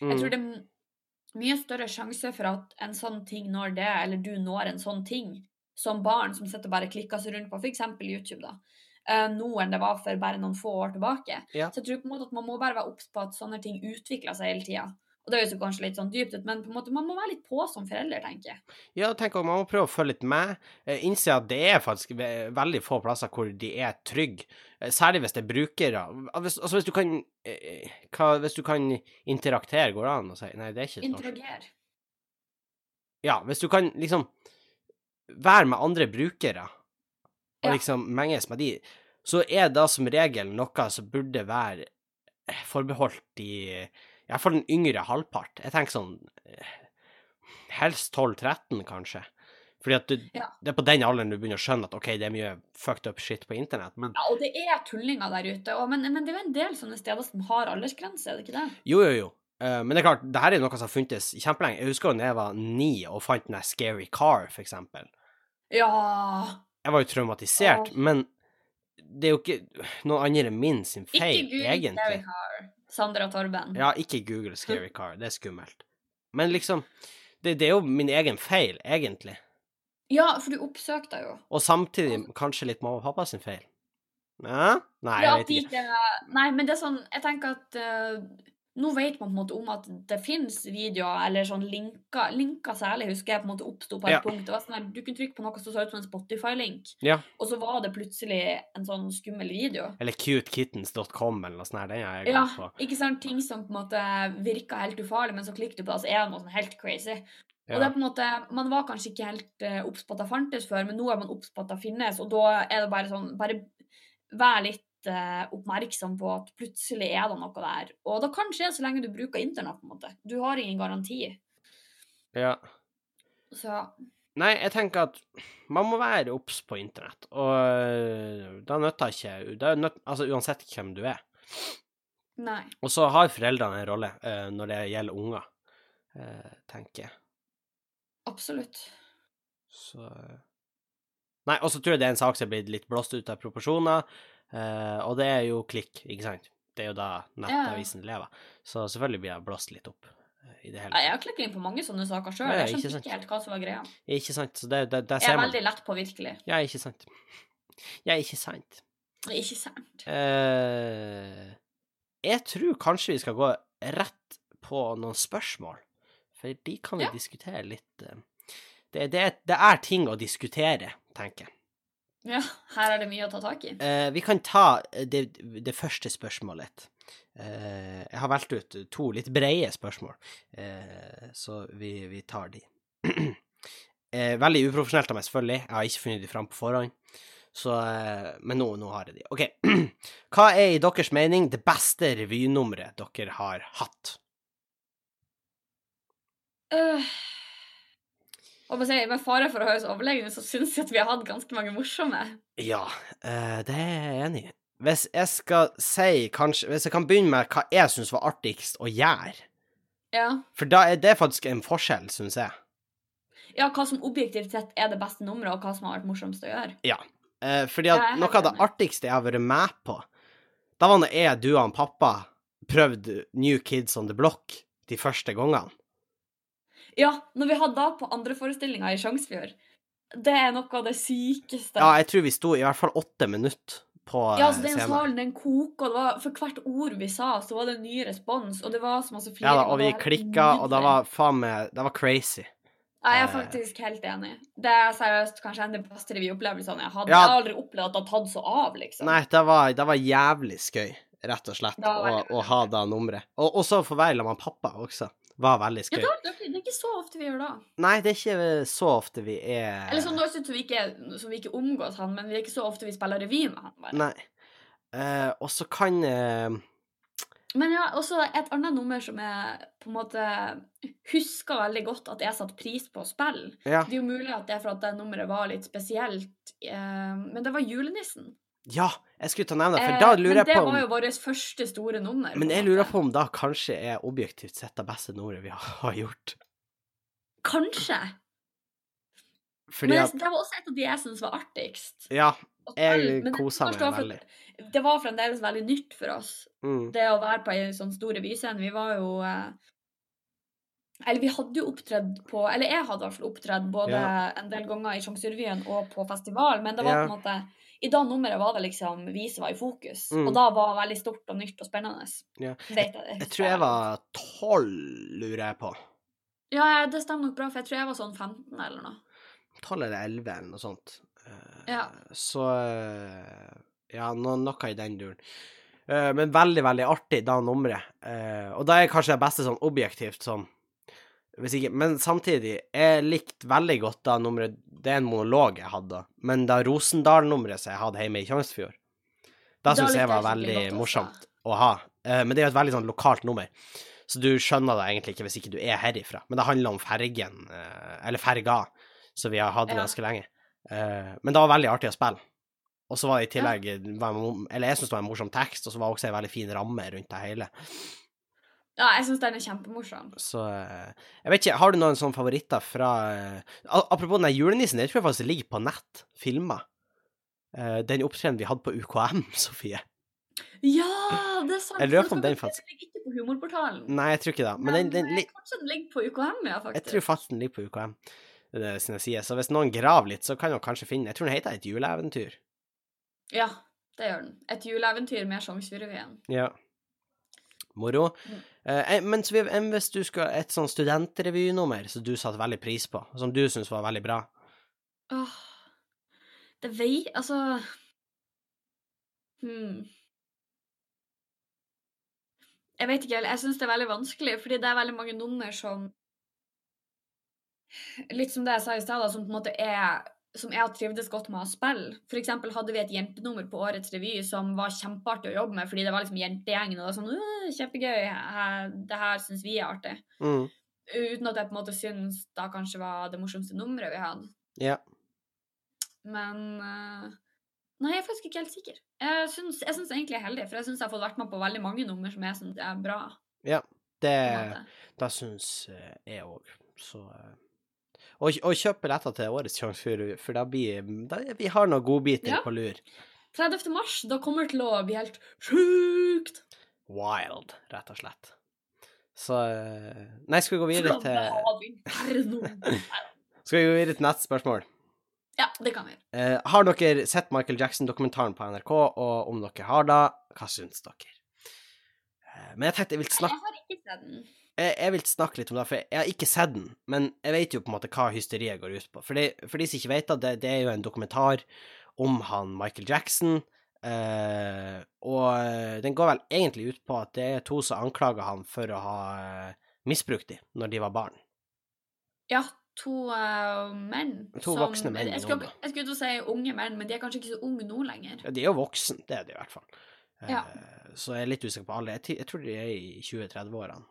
[SPEAKER 2] Jeg
[SPEAKER 1] mm,
[SPEAKER 2] tror det er mye større sjanse for at en sånn ting når det, eller du når en sånn ting, som barn som sitter og bare klikker seg rundt på f.eks. YouTube, da, eh, nå enn det var for bare noen få år tilbake.
[SPEAKER 1] Ja.
[SPEAKER 2] Så jeg tror på en måte at man må bare være obs på at sånne ting utvikler seg hele tida. Og det høres jo kanskje litt sånn dypt ut, men på en måte man må være litt på som forelder, tenker jeg.
[SPEAKER 1] Ja, tenk om man må prøve å følge litt med. Eh, innse at det er faktisk veldig få plasser hvor de er trygge. Eh, særlig hvis det er brukere. Altså hvis du kan eh, hva, Hvis du kan interaktere, går det an å si? Nei, det er ikke norsk. Ja, hvis du kan liksom være med andre brukere, og
[SPEAKER 2] Ja.
[SPEAKER 1] liksom menges med de, så er det som regel noe som burde være eh, forbeholdt de i hvert fall den yngre halvpart. Jeg tenker sånn eh, helst 12-13, kanskje. Fordi at du,
[SPEAKER 2] Ja.
[SPEAKER 1] det er på den alderen du begynner å skjønne at OK, det er mye fucked up shit på internett, men
[SPEAKER 2] Ja, og det er tullinger der ute, og, men, men det er jo en del sånne steder som har aldersgrense, er det ikke det?
[SPEAKER 1] jo, jo, jo. Uh, men det er klart, det her er noe som har funtes kjempelenge. Jeg husker jo da jeg var ni og fant den der Scary Car, for eksempel.
[SPEAKER 2] Ja
[SPEAKER 1] Jeg var jo traumatisert,
[SPEAKER 2] Åh.
[SPEAKER 1] men det er jo ikke noen andre min sin feil,
[SPEAKER 2] Ikke
[SPEAKER 1] feil,
[SPEAKER 2] Google Scary. Car, Sandra Torben.
[SPEAKER 1] Ja, ikke Google Scary Car, det er skummelt. Men liksom, det, det er jo min egen feil, egentlig.
[SPEAKER 2] Ja, for du oppsøkte jo.
[SPEAKER 1] Og samtidig kanskje litt mamma og pappa sin feil. Ja? Nei, jeg vet ikke.
[SPEAKER 2] ikke Nei, men det er sånn Jeg tenker at eh, nå vet man på en måte om at det finnes videoer, eller sånn linker Linker særlig husker jeg på en måte oppsto på et
[SPEAKER 1] Ja.
[SPEAKER 2] punkt. Det var sånn der, Du kunne trykke på noe som så ut som en Spotify-link,
[SPEAKER 1] Ja.
[SPEAKER 2] og så var det plutselig en sånn skummel video.
[SPEAKER 1] Eller cutekittens.com eller noe sånt. Den har jeg
[SPEAKER 2] Ja,
[SPEAKER 1] på.
[SPEAKER 2] ikke sant? Ting som på en måte virka helt ufarlig, men så klikker du på det, så er det noe sånn helt crazy. Og det er på en måte, Man var kanskje ikke helt uh, obs på at det fantes før, men nå er man obs på at det finnes, og da er det bare sånn Bare vær litt eh, oppmerksom på at plutselig er det noe der. Og det kan skje så lenge du bruker internett, på en måte. Du har ingen garanti.
[SPEAKER 1] ja.
[SPEAKER 2] Så
[SPEAKER 1] Nei, jeg tenker at man må være obs på internett, og øh, da nytter ikke det er nødt, Altså uansett hvem du er.
[SPEAKER 2] nei.
[SPEAKER 1] Og så har foreldrene en rolle øh, når det gjelder unger, øh, tenker jeg.
[SPEAKER 2] Absolutt.
[SPEAKER 1] Så Nei, og så tror jeg det er en sak som er blitt litt blåst ut av proporsjoner, øh, og det er jo klikk, ikke sant? Det er jo da nettavisen lever. Så selvfølgelig blir jeg blåst litt opp øh, i det hele
[SPEAKER 2] Jeg har klikket inn på mange sånne saker sjøl. Jeg skjønte ikke helt hva som var greia.
[SPEAKER 1] Ikke sant? Så det, det, der
[SPEAKER 2] Jeg er veldig lett påvirkelig.
[SPEAKER 1] Ja, ikke sant. Ja, ikke sant.
[SPEAKER 2] Ikke sant?
[SPEAKER 1] Uh, jeg tror kanskje vi skal gå rett på noen spørsmål, for de kan vi
[SPEAKER 2] Ja.
[SPEAKER 1] diskutere litt. eh. Det, det, det er ting å diskutere, tenker jeg.
[SPEAKER 2] Ja, her er det mye å ta tak i.
[SPEAKER 1] Eh, vi kan ta det, det første spørsmålet. Eh, jeg har valgt ut to litt brede spørsmål, eh, så vi, vi tar de. eh, veldig uprofesjonelt av meg, selvfølgelig. Jeg har ikke funnet de fram på forhånd. Så, eh, men nå, nå har jeg de. OK. Hva er i deres mening det beste revynummeret dere har hatt?
[SPEAKER 2] Øh. Og si, Med fare for å høres overlegne, så syns jeg at vi har hatt ganske mange morsomme.
[SPEAKER 1] Ja, eh, det er jeg enig i. Hvis jeg skal si kanskje Hvis jeg kan begynne med hva jeg syns var artigst å gjøre,
[SPEAKER 2] Ja.
[SPEAKER 1] for da er det faktisk en forskjell, syns jeg.
[SPEAKER 2] ja, hva som objektivt sett er det beste nummeret, og hva som har vært morsomst å gjøre.
[SPEAKER 1] Ja. Eh, fordi at noe av det artigste jeg har vært med på, da var når jeg, du og han pappa prøvde New Kids on the Block de første gangene.
[SPEAKER 2] Ja, når vi hadde henne på andre forestillinga i Sjongsfjord, det er noe av det sykeste.
[SPEAKER 1] Ja, jeg tror vi sto i hvert fall åtte minutter på
[SPEAKER 2] Ja,
[SPEAKER 1] eh,
[SPEAKER 2] altså den
[SPEAKER 1] scenen.
[SPEAKER 2] salen, den koka, og det var, for hvert ord vi sa, så var det en ny respons, og det var så masse
[SPEAKER 1] Ja da, og vi klikka, og det var faen meg Det var crazy.
[SPEAKER 2] Ja, Jeg er
[SPEAKER 1] eh,
[SPEAKER 2] faktisk helt enig. Det er seriøst kanskje en av de beste revyopplevelsene jeg hadde.
[SPEAKER 1] Ja.
[SPEAKER 2] Jeg har aldri opplevd at det har tatt så av, liksom.
[SPEAKER 1] Nei, det var, det var jævlig skøy, rett og slett, å, å ha det nummeret. Og så få være sammen med pappa også. Var veldig
[SPEAKER 2] Ja, det, det er ikke så ofte vi gjør det.
[SPEAKER 1] Nei, det er ikke så ofte vi er
[SPEAKER 2] Eller sånn, nå synes vi ikke, så vi ikke omgås han, men det er ikke så ofte vi spiller revy med han. bare.
[SPEAKER 1] Nei. Uh, og så kan uh...
[SPEAKER 2] Men ja, også et annet nummer som jeg på en måte husker veldig godt at jeg satte pris på å spille.
[SPEAKER 1] Ja.
[SPEAKER 2] Det er jo mulig at det er for at det nummeret var litt spesielt, eh, men det var julenissen.
[SPEAKER 1] Ja, jeg skulle ta nevne det, for
[SPEAKER 2] Eh,
[SPEAKER 1] da lurer
[SPEAKER 2] men
[SPEAKER 1] jeg
[SPEAKER 2] det
[SPEAKER 1] på om
[SPEAKER 2] var jo vårt første store nummer.
[SPEAKER 1] Men jeg lurer på om da kanskje er objektivt sett det beste nummeret vi har har gjort.
[SPEAKER 2] Kanskje.
[SPEAKER 1] Fordi
[SPEAKER 2] men
[SPEAKER 1] det,
[SPEAKER 2] det var også et av de jeg syntes var artigst.
[SPEAKER 1] Ja, jeg
[SPEAKER 2] men
[SPEAKER 1] kosa meg veldig.
[SPEAKER 2] Det var fremdeles veldig nytt for oss,
[SPEAKER 1] Mm.
[SPEAKER 2] det å være på ei sånn stor revyscene. Vi var jo eh, Eller vi hadde jo opptredd på Eller jeg hadde i hvert fall opptredd både
[SPEAKER 1] Ja.
[SPEAKER 2] en del ganger i Sjanserevyen og på festival, men det var
[SPEAKER 1] Ja.
[SPEAKER 2] på en måte I det nummeret var det liksom vi som var i fokus,
[SPEAKER 1] Mm.
[SPEAKER 2] og da var det veldig stort og nytt og spennende.
[SPEAKER 1] Ja.
[SPEAKER 2] Jeg,
[SPEAKER 1] Jeg tror jeg var tolv, lurer jeg på.
[SPEAKER 2] Ja, det stemmer nok bra, for jeg tror jeg var sånn 15 eller noe.
[SPEAKER 1] Tolv eller elleve, eller noe sånt. Eh,
[SPEAKER 2] Ja.
[SPEAKER 1] Så eh, Ja, no, noe i den duren. Eh, Men veldig, veldig artig, da nummeret. Og da er kanskje det beste sånn objektivt sånn ikke, Men samtidig, jeg likte veldig godt da nummeret Det er en monolog jeg hadde, men da Rosendal-nummeret som jeg hadde hjemme i Tjongsfjord, da syns jeg var veldig morsomt å ha. Eh, Men det er jo et veldig sånn lokalt nummer, så du skjønner det egentlig ikke hvis ikke du er herifra. Men det handler om fergen, eh, eller ferga, som vi har hatt
[SPEAKER 2] Ja.
[SPEAKER 1] ganske lenge. Eh, Men det var veldig artig å spille. Og så var det i tillegg Eller jeg syns det var en morsom tekst, og så var det også en veldig fin ramme rundt det hele.
[SPEAKER 2] Ja, jeg syns den er kjempemorsom.
[SPEAKER 1] Så eh, Jeg vet ikke, har du noen sånne favoritter fra eh, Apropos den der julenissen, jeg tror jeg faktisk ligger på nett, filma. Den opptredenen vi hadde på UKM, Sofie.
[SPEAKER 2] Ja, det er sant!
[SPEAKER 1] Jeg lurer på om den
[SPEAKER 2] den
[SPEAKER 1] faktisk-
[SPEAKER 2] ligger ikke på Humorportalen.
[SPEAKER 1] Nei, jeg tror ikke det. Men den, den,
[SPEAKER 2] eh,
[SPEAKER 1] li-
[SPEAKER 2] Kanskje den ligger på UKM, ja, faktisk.
[SPEAKER 1] jeg tror faktisk den ligger på UKM det sine sider. Så hvis noen graver litt, så kan de kanskje finne Jeg tror den heter Et juleeventyr.
[SPEAKER 2] Ja, det gjør den. Et juleeventyr med Sjongsfjordrevyen.
[SPEAKER 1] Ja. Moro.
[SPEAKER 2] Mm.
[SPEAKER 1] Eh, eh, men så vi- enn hvis du skal et sånn studentrevynummer som du satte veldig pris på, som du syns var veldig bra?
[SPEAKER 2] Åh, det vei... Altså hmm. Jeg vet ikke. Jeg syns det er veldig vanskelig, fordi det er veldig mange nummer som Litt som det jeg sa i stad, som på en måte er som jeg har trivdes godt med å spille. Eksempel hadde vi et jentenummer på årets revy som var kjempeartig å jobbe med, fordi det var liksom jentegjengen, og det var sånn «Øh, Kjempegøy, det her syns vi er artig.
[SPEAKER 1] Mm.
[SPEAKER 2] Uten at jeg på en måte syns da kanskje var det morsomste nummeret vi hadde.
[SPEAKER 1] Ja.
[SPEAKER 2] Men eh, Nei, jeg er faktisk ikke helt sikker. Jeg syns, jeg syns egentlig jeg er heldig, for jeg syns jeg har fått vært med på veldig mange nummer som jeg syns er bra.
[SPEAKER 1] Det
[SPEAKER 2] på en.
[SPEAKER 1] Det syns eh, jeg òg. Så Og, og kjøp billetter til årets Sjangsfjord, for da blir da, Vi har noen godbiter
[SPEAKER 2] Ja.
[SPEAKER 1] på lur.
[SPEAKER 2] 30. mars, da kommer det til å bli helt sjukt!
[SPEAKER 1] Wild, rett og slett. Så eh, Nei, skal vi gå videre til! Skal vi gå videre til neste spørsmål?
[SPEAKER 2] Ja, det kan vi.
[SPEAKER 1] Eh, har dere sett Michael Jackson-dokumentaren på NRK, og om dere har det, hva syns dere? Eh, men jeg tenkte jeg ville snakke
[SPEAKER 2] Jeg har ikke sett den.
[SPEAKER 1] Jeg, jeg vil snakke litt om det, for jeg har ikke sett den, men jeg vet jo på en måte hva hysteriet går ut på. For, de, for de som ikke vet det, det, er jo en dokumentar om han Michael Jackson, eh, og eh, den går vel egentlig ut på at det er to som anklager han for å ha eh, misbrukt dem når de var barn.
[SPEAKER 2] Ja, to uh, menn.
[SPEAKER 1] To voksne menn
[SPEAKER 2] Jeg skulle, jeg skulle til å si unge menn, men de er kanskje ikke så unge nå lenger.
[SPEAKER 1] Ja, de er jo voksen, det er de i hvert fall. Eh,
[SPEAKER 2] Ja.
[SPEAKER 1] Så jeg er litt usikker på alle. Jeg, jeg tror de er i 20-30-årene.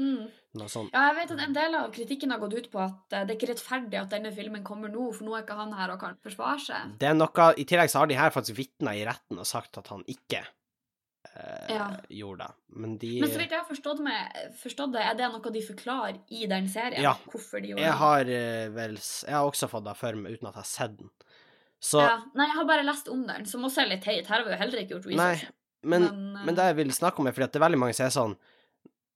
[SPEAKER 2] Mm. Ja, jeg vet at en del av kritikken har gått ut på at eh, det er ikke rettferdig at denne filmen kommer nå, for nå er ikke han her og kan forsvare seg.
[SPEAKER 1] Det er noe I tillegg så har de her faktisk vitna i retten og sagt at han ikke eh,
[SPEAKER 2] Ja.
[SPEAKER 1] gjorde det. Men de
[SPEAKER 2] Men så vidt jeg har forstått, med, forstått det, er det noe de forklarer i den serien?
[SPEAKER 1] Ja.
[SPEAKER 2] Hvorfor de gjorde
[SPEAKER 1] Jeg har eh, vel Jeg har også fått det for meg uten at jeg har sett den. Så
[SPEAKER 2] Ja. Nei, jeg har bare lest om den, som også er litt teit. Her har vi jo heller ikke gjort
[SPEAKER 1] Nei,
[SPEAKER 2] men,
[SPEAKER 1] men,
[SPEAKER 2] eh,
[SPEAKER 1] men det jeg vil snakke om, er fordi at det er veldig mange som er sånn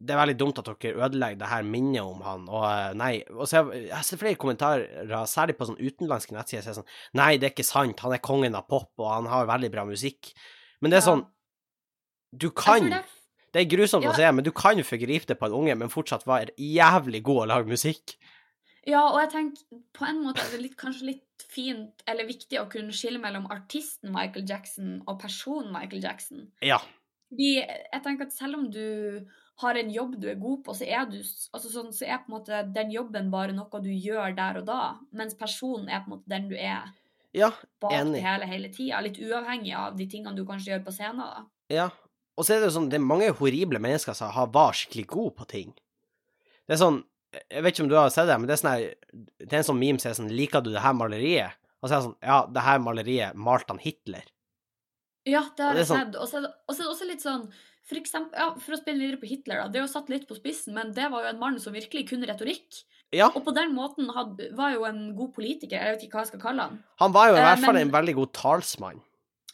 [SPEAKER 1] Det er veldig dumt at dere ødelegger det her minnet om han, og eh, nei Og så jeg, jeg ser flere kommentarer, særlig på sånn utenlandske nettsider, som er sånn Nei, det er ikke sant, han er kongen av pop, og han har veldig bra musikk. Men det er sånn Du kan
[SPEAKER 2] det
[SPEAKER 1] Det er grusomt
[SPEAKER 2] Ja.
[SPEAKER 1] å se, men du kan forgripe det på en unge, men fortsatt være jævlig god å lage musikk.
[SPEAKER 2] Ja, og jeg tenker på en måte er det litt, kanskje litt fint eller viktig å kunne skille mellom artisten Michael Jackson og personen Michael Jackson.
[SPEAKER 1] Ja.
[SPEAKER 2] Fordi jeg tenker at selv om du har en jobb du er god på, så er, du, altså sånn, så er på en måte den jobben bare noe du gjør der og da, mens personen er på en måte den du er
[SPEAKER 1] Ja,
[SPEAKER 2] bak
[SPEAKER 1] Enig.
[SPEAKER 2] hele hele tida. Litt uavhengig av de tingene du kanskje gjør på scenen. da.
[SPEAKER 1] ja. Og så er det jo sånn, det er mange horrible mennesker som har, var skikkelig gode på ting. Det er sånn, jeg vet ikke om du har sett det, men det er sånn det er en sånn meme som er sånn, liker du det her maleriet? Og så er det sånn, ja, det her maleriet malte han Hitler.
[SPEAKER 2] Ja, det har jeg
[SPEAKER 1] sånn-
[SPEAKER 2] sett. Og så er det også litt sånn for, eksempel, ja, for å spille videre på Hitler, da. Det er jo satt litt på spissen, men det var jo en mann som virkelig kunne retorikk.
[SPEAKER 1] Ja,
[SPEAKER 2] Og på den måten had, var jo en god politiker. Jeg vet ikke hva jeg skal kalle han.
[SPEAKER 1] han var jo i
[SPEAKER 2] Eh,
[SPEAKER 1] hvert fall
[SPEAKER 2] men-
[SPEAKER 1] en veldig god talsmann.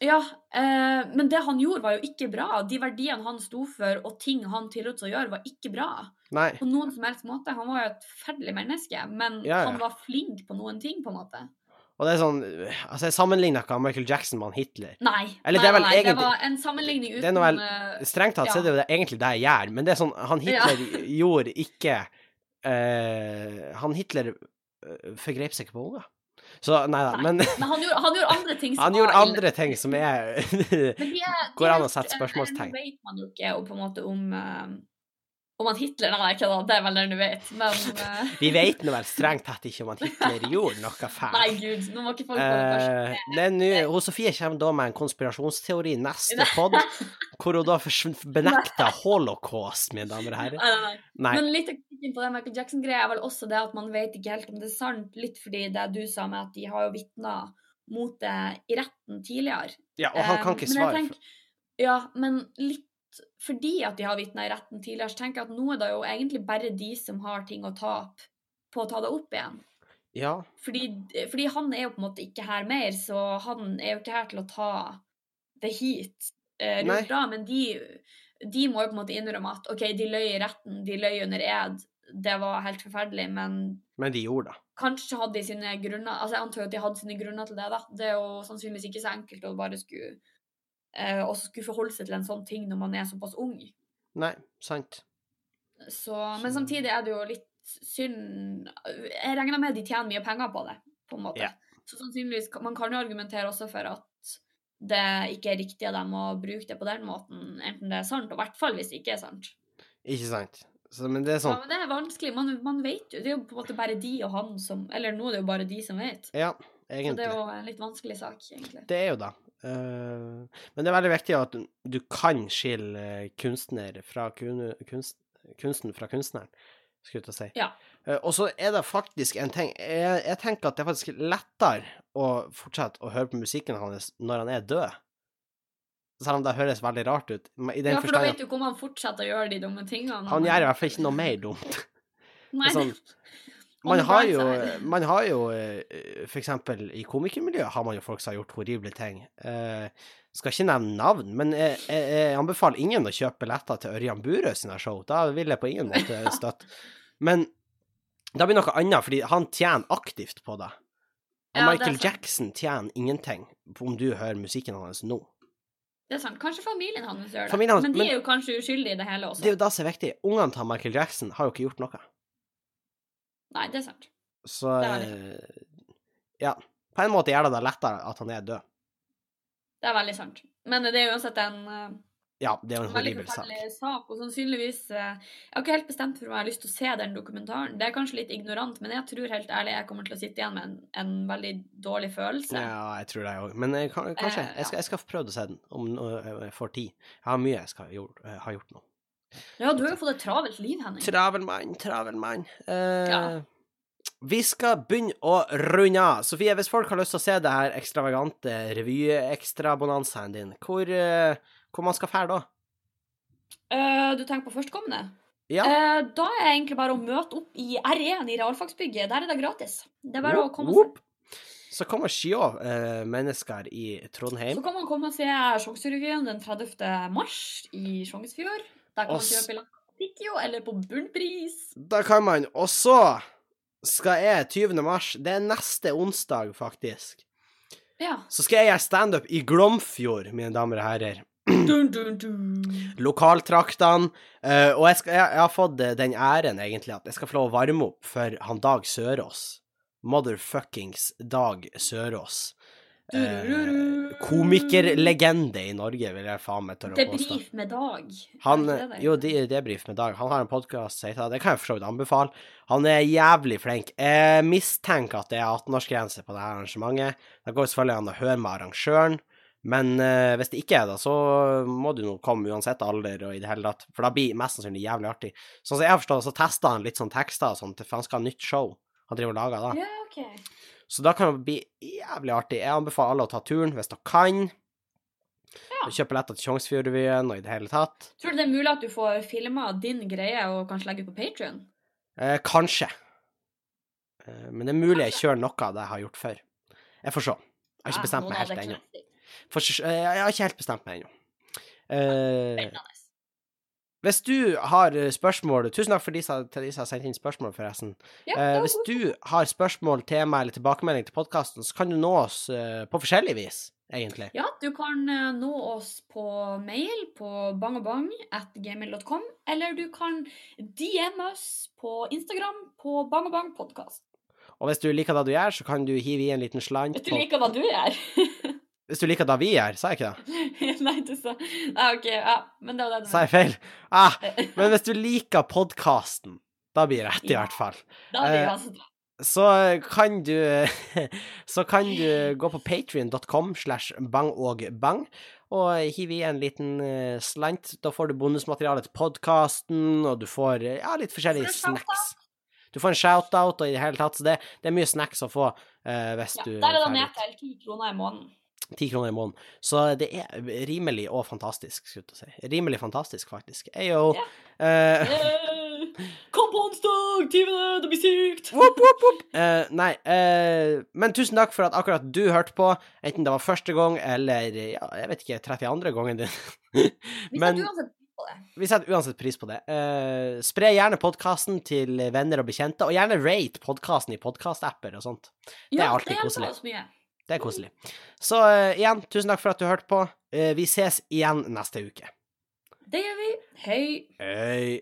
[SPEAKER 2] Ja, eh, men det han gjorde, var jo ikke bra. De verdiene han sto for, og ting han tillot seg å gjøre, var ikke bra.
[SPEAKER 1] Nei,
[SPEAKER 2] På noen som helst måte. Han var jo et forferdelig menneske, men
[SPEAKER 1] Ja, ja.
[SPEAKER 2] han var flink på noen ting, på en måte.
[SPEAKER 1] Og det er sånn, altså jeg sammenligner ikke Michael Jackson med han Hitler.
[SPEAKER 2] Nei.
[SPEAKER 1] Eller
[SPEAKER 2] nei, nei, det var en sammenligning uten
[SPEAKER 1] Det er vel-
[SPEAKER 2] eh,
[SPEAKER 1] Strengt tatt så er det jo det, egentlig det jeg gjør, men det er sånn, han
[SPEAKER 2] Ja.
[SPEAKER 1] Hitler gjorde ikke uh, Han Hitler uh, forgrep seg ikke på unger. Så nei da, men
[SPEAKER 2] Men han gjorde, han gjorde andre ting som
[SPEAKER 1] han gjorde andre ting som er Går an å sette spørsmålstegn.
[SPEAKER 2] Nå vet man jo ikke og på en måte om eh, om han Hitler Nei, ikke da, det er vel det du vet, men uh...
[SPEAKER 1] Vi vet nå vel strengt tatt ikke om han Hitler gjorde noe fælt.
[SPEAKER 2] Nei, gud, nå må ikke folk uh, det.
[SPEAKER 1] Eh, det er nå- hun Sofie kommer da med en konspirasjonsteori neste pod, hvor hun da benekter holocaust, mine damer og herrer.
[SPEAKER 2] Nei, nei, nei.
[SPEAKER 1] Nei.
[SPEAKER 2] Men litt kritikken på det Michael Jackson-greia er vel også det at man vet ikke helt om det er sant, litt fordi det du sa med at de har jo vitna mot det i retten tidligere.
[SPEAKER 1] Ja, og han kan
[SPEAKER 2] Eh,
[SPEAKER 1] ikke svare.
[SPEAKER 2] tenker- Ja, men litt fordi at de har vitna i retten tidligere, så tenker jeg at nå er det jo egentlig bare de som har ting å tape på å ta det opp igjen.
[SPEAKER 1] Ja,
[SPEAKER 2] Fordi, fordi han er jo på en måte ikke her mer, så han er jo ikke her til å ta det hit eh, rundt da, men de, de må jo på en måte innrømme at OK, de løy i retten, de løy under ed, det var helt forferdelig, men
[SPEAKER 1] men de gjorde det.
[SPEAKER 2] kanskje hadde de sine grunner Altså, jeg antar jo at de hadde sine grunner til det, da. Det er jo sannsynligvis ikke så enkelt å bare skulle eh, og skulle forholde seg til en sånn ting når man er såpass ung.
[SPEAKER 1] Nei, sant.
[SPEAKER 2] Så, men samtidig er det jo litt synd Jeg regner med de tjener mye penger på det, på en måte.
[SPEAKER 1] Ja.
[SPEAKER 2] Så sannsynligvis Man kan jo argumentere også for at det ikke er riktig av dem å bruke det på den måten, enten det er sant, og i hvert fall hvis det ikke er sant.
[SPEAKER 1] Ikke sant. Så, men det er
[SPEAKER 2] Ja,
[SPEAKER 1] sånn
[SPEAKER 2] men det er vanskelig. Man, man vet jo. Det er jo på en måte bare de og han som Eller nå er det jo bare de som vet.
[SPEAKER 1] Ja, egentlig.
[SPEAKER 2] Så det er jo en litt vanskelig sak, egentlig.
[SPEAKER 1] Det er jo det. Eh, men det er veldig viktig at du, kan skille kunstner fra kun, kunst, kunsten fra kunstneren, skulle jeg til å si.
[SPEAKER 2] Ja.
[SPEAKER 1] Eh, og så er det faktisk en ting jeg, jeg tenker at det er faktisk lettere å fortsette å høre på musikken hans når han er død. Selv om det høres veldig rart ut. I den
[SPEAKER 2] Ja, for da vet du ikke om han fortsetter å gjøre de dumme tingene.
[SPEAKER 1] han gjør i hvert fall ikke noe mer dumt.
[SPEAKER 2] Nei,
[SPEAKER 1] sånn-
[SPEAKER 2] On
[SPEAKER 1] Man har jo, man har jo for eksempel i komikermiljøet har man jo folk som har gjort horrible ting. Eh, skal ikke nevne navn, men jeg, jeg, jeg anbefaler ingen å kjøpe billetter til Ørjan Burøe sine show. Da vil jeg på ingen måte støtte. Men da blir noe annet, fordi han tjener aktivt på det. Og
[SPEAKER 2] Ja,
[SPEAKER 1] Michael
[SPEAKER 2] det
[SPEAKER 1] Jackson tjener ingenting om du hører musikken hans nå.
[SPEAKER 2] Det er sant. Kanskje familien hans gjør det.
[SPEAKER 1] Hans-
[SPEAKER 2] men de
[SPEAKER 1] men-
[SPEAKER 2] er jo kanskje uskyldige i det hele også.
[SPEAKER 1] Det er jo det som er viktig. Ungene til Michael Jackson har jo ikke gjort noe.
[SPEAKER 2] Nei, det er sant.
[SPEAKER 1] Så
[SPEAKER 2] Det
[SPEAKER 1] eh, Ja. På en måte gjør det det lettere at han er død.
[SPEAKER 2] Det er veldig sant. Men det er uansett en eh,
[SPEAKER 1] Ja, det er jo en horribel sak.
[SPEAKER 2] sak, og sannsynligvis eh, Jeg har ikke helt bestemt for om jeg har lyst til å se den dokumentaren. Det er kanskje litt ignorant, men jeg tror helt ærlig jeg kommer til å sitte igjen med en, en veldig dårlig følelse.
[SPEAKER 1] Ja, jeg tror det jeg òg. Men kanskje. Jeg skal, jeg skal prøve å se den om jeg får tid. Jeg har mye jeg skal har gjort nå.
[SPEAKER 2] Ja, du har jo fått et travelt liv, Henning.
[SPEAKER 1] Travel mann, travel mann. Eh,
[SPEAKER 2] Ja.
[SPEAKER 1] Vi skal begynne å runde av. Sofie, hvis folk har lyst til å se det her ekstravagante revy-ekstrabonanzaen din, hvor, eh, hvor man skal fære da?
[SPEAKER 2] Eh, du tenker på førstkommende?
[SPEAKER 1] Ja.
[SPEAKER 2] Eh, da er det egentlig bare å møte opp i R1 i realfagsbygget. Der er det gratis. Det er bare å komme og se.
[SPEAKER 1] Så kan man sjå eh, mennesker i Trondheim.
[SPEAKER 2] Så kan man komme og se Sjongsrevyen den 30. mars i Sjongsfjord. Der kan man
[SPEAKER 1] Oss.
[SPEAKER 2] kjøpe på eller på Bunnpris.
[SPEAKER 1] Da kan man. Og så skal jeg 20. mars, det er neste onsdag, faktisk.
[SPEAKER 2] Ja.
[SPEAKER 1] Så skal jeg gjøre standup i Glomfjord, mine damer og herrer.
[SPEAKER 2] Dun, dun, dun.
[SPEAKER 1] Lokaltraktene. eh, og jeg, skal, jeg, jeg har fått eh, den æren, egentlig, at jeg skal få lov å varme opp for han Dag Sørås. Motherfuckings Dag Sørås. Eh, komikerlegende i Norge, vil jeg faen meg tørre å påstå.
[SPEAKER 2] Debrif med Dag.
[SPEAKER 1] Han,
[SPEAKER 2] det det
[SPEAKER 1] jo, debrif med Dag. Han har en podkast, det kan jeg for så vidt anbefale. Han er jævlig flink. Jeg mistenker at det er 18-årsgrense på det her arrangementet. Det går selvfølgelig an å høre med arrangøren, men eh, hvis det ikke er det, så må du nå komme uansett alder og i det hele tatt, for da blir mest sannsynlig jævlig artig. Sånn som jeg har forstått det, så tester han litt sånn tekster og sånn, til- for han skal ha nytt show. Han driver og lager da.
[SPEAKER 2] Ja, OK.
[SPEAKER 1] Så da kan det bli jævlig artig. Jeg anbefaler alle å ta turen hvis dere kan.
[SPEAKER 2] Ja.
[SPEAKER 1] Kjøpe billetter til Tjongsfjordrevyen og i det hele tatt.
[SPEAKER 2] Tror du det er mulig at du får filma din greie og kanskje legge ut på Patrion?
[SPEAKER 1] Eh, kanskje. Eh, men det er mulig jeg kjører noe av det jeg har gjort før. Jeg får se. Jeg har ikke bestemt meg helt ennå. Eh, Jeg har ikke helt bestemt meg ennå. Eh, hvis du har eh, spørsmål Tusen takk for de til de som har sendt inn spørsmål, forresten.
[SPEAKER 2] Ja,
[SPEAKER 1] Eh, hvis du har spørsmål, tema eller tilbakemelding til podkasten, så kan du nå oss eh, på forskjellig vis, egentlig.
[SPEAKER 2] Ja, du kan eh, nå oss på mail på bangobang eller du kan DM oss på Instagram på bangabangpodkast.
[SPEAKER 1] Og hvis du liker det du gjør, så kan du hive i en liten slant
[SPEAKER 2] Hvis du liker hva du gjør.
[SPEAKER 1] Hvis du liker det vi gjør, sa jeg ikke det?
[SPEAKER 2] Nei, du sa ah, OK, ja. Men det var det du
[SPEAKER 1] Sa jeg feil? Ah, men hvis du liker podkasten, da blir det rett, i hvert fall.
[SPEAKER 2] Da blir det
[SPEAKER 1] eh,
[SPEAKER 2] altså
[SPEAKER 1] så kan du Så kan du gå på patrion.com slash bangogbang og hive i en liten eh, slant. Da får du bonusmateriale til podkasten, og du får eh, ja, litt forskjellige snacks. Du får en shout-out og i det hele tatt, så det, det er mye snacks å få eh, hvis
[SPEAKER 2] ja,
[SPEAKER 1] du
[SPEAKER 2] Der er det ned til ti kroner i måneden.
[SPEAKER 1] Ti kroner i måneden. Så det er rimelig og fantastisk, skulle jeg si. Rimelig fantastisk, faktisk. Eyo.
[SPEAKER 2] Yeah.
[SPEAKER 1] Eh,
[SPEAKER 2] Eh, Kom på onsdag, 20., det blir sykt!
[SPEAKER 1] Whoop, whoop, whoop. Eh, nei, eh, men tusen takk for at akkurat du hørte på, enten det var første gang eller ja, jeg vet ikke, 32. gangen din. Men
[SPEAKER 2] det.
[SPEAKER 1] vi setter uansett pris på det. Uh, spre gjerne podkasten til venner og bekjente, og gjerne rate podkasten i podkastapper og sånt.
[SPEAKER 2] Ja,
[SPEAKER 1] er alltid
[SPEAKER 2] det hjelper
[SPEAKER 1] koselig. Det er koselig. Så uh, igjen, tusen takk for at du hørte på. Uh, vi ses igjen neste uke.
[SPEAKER 2] Det gjør vi. Hei.
[SPEAKER 1] Hei.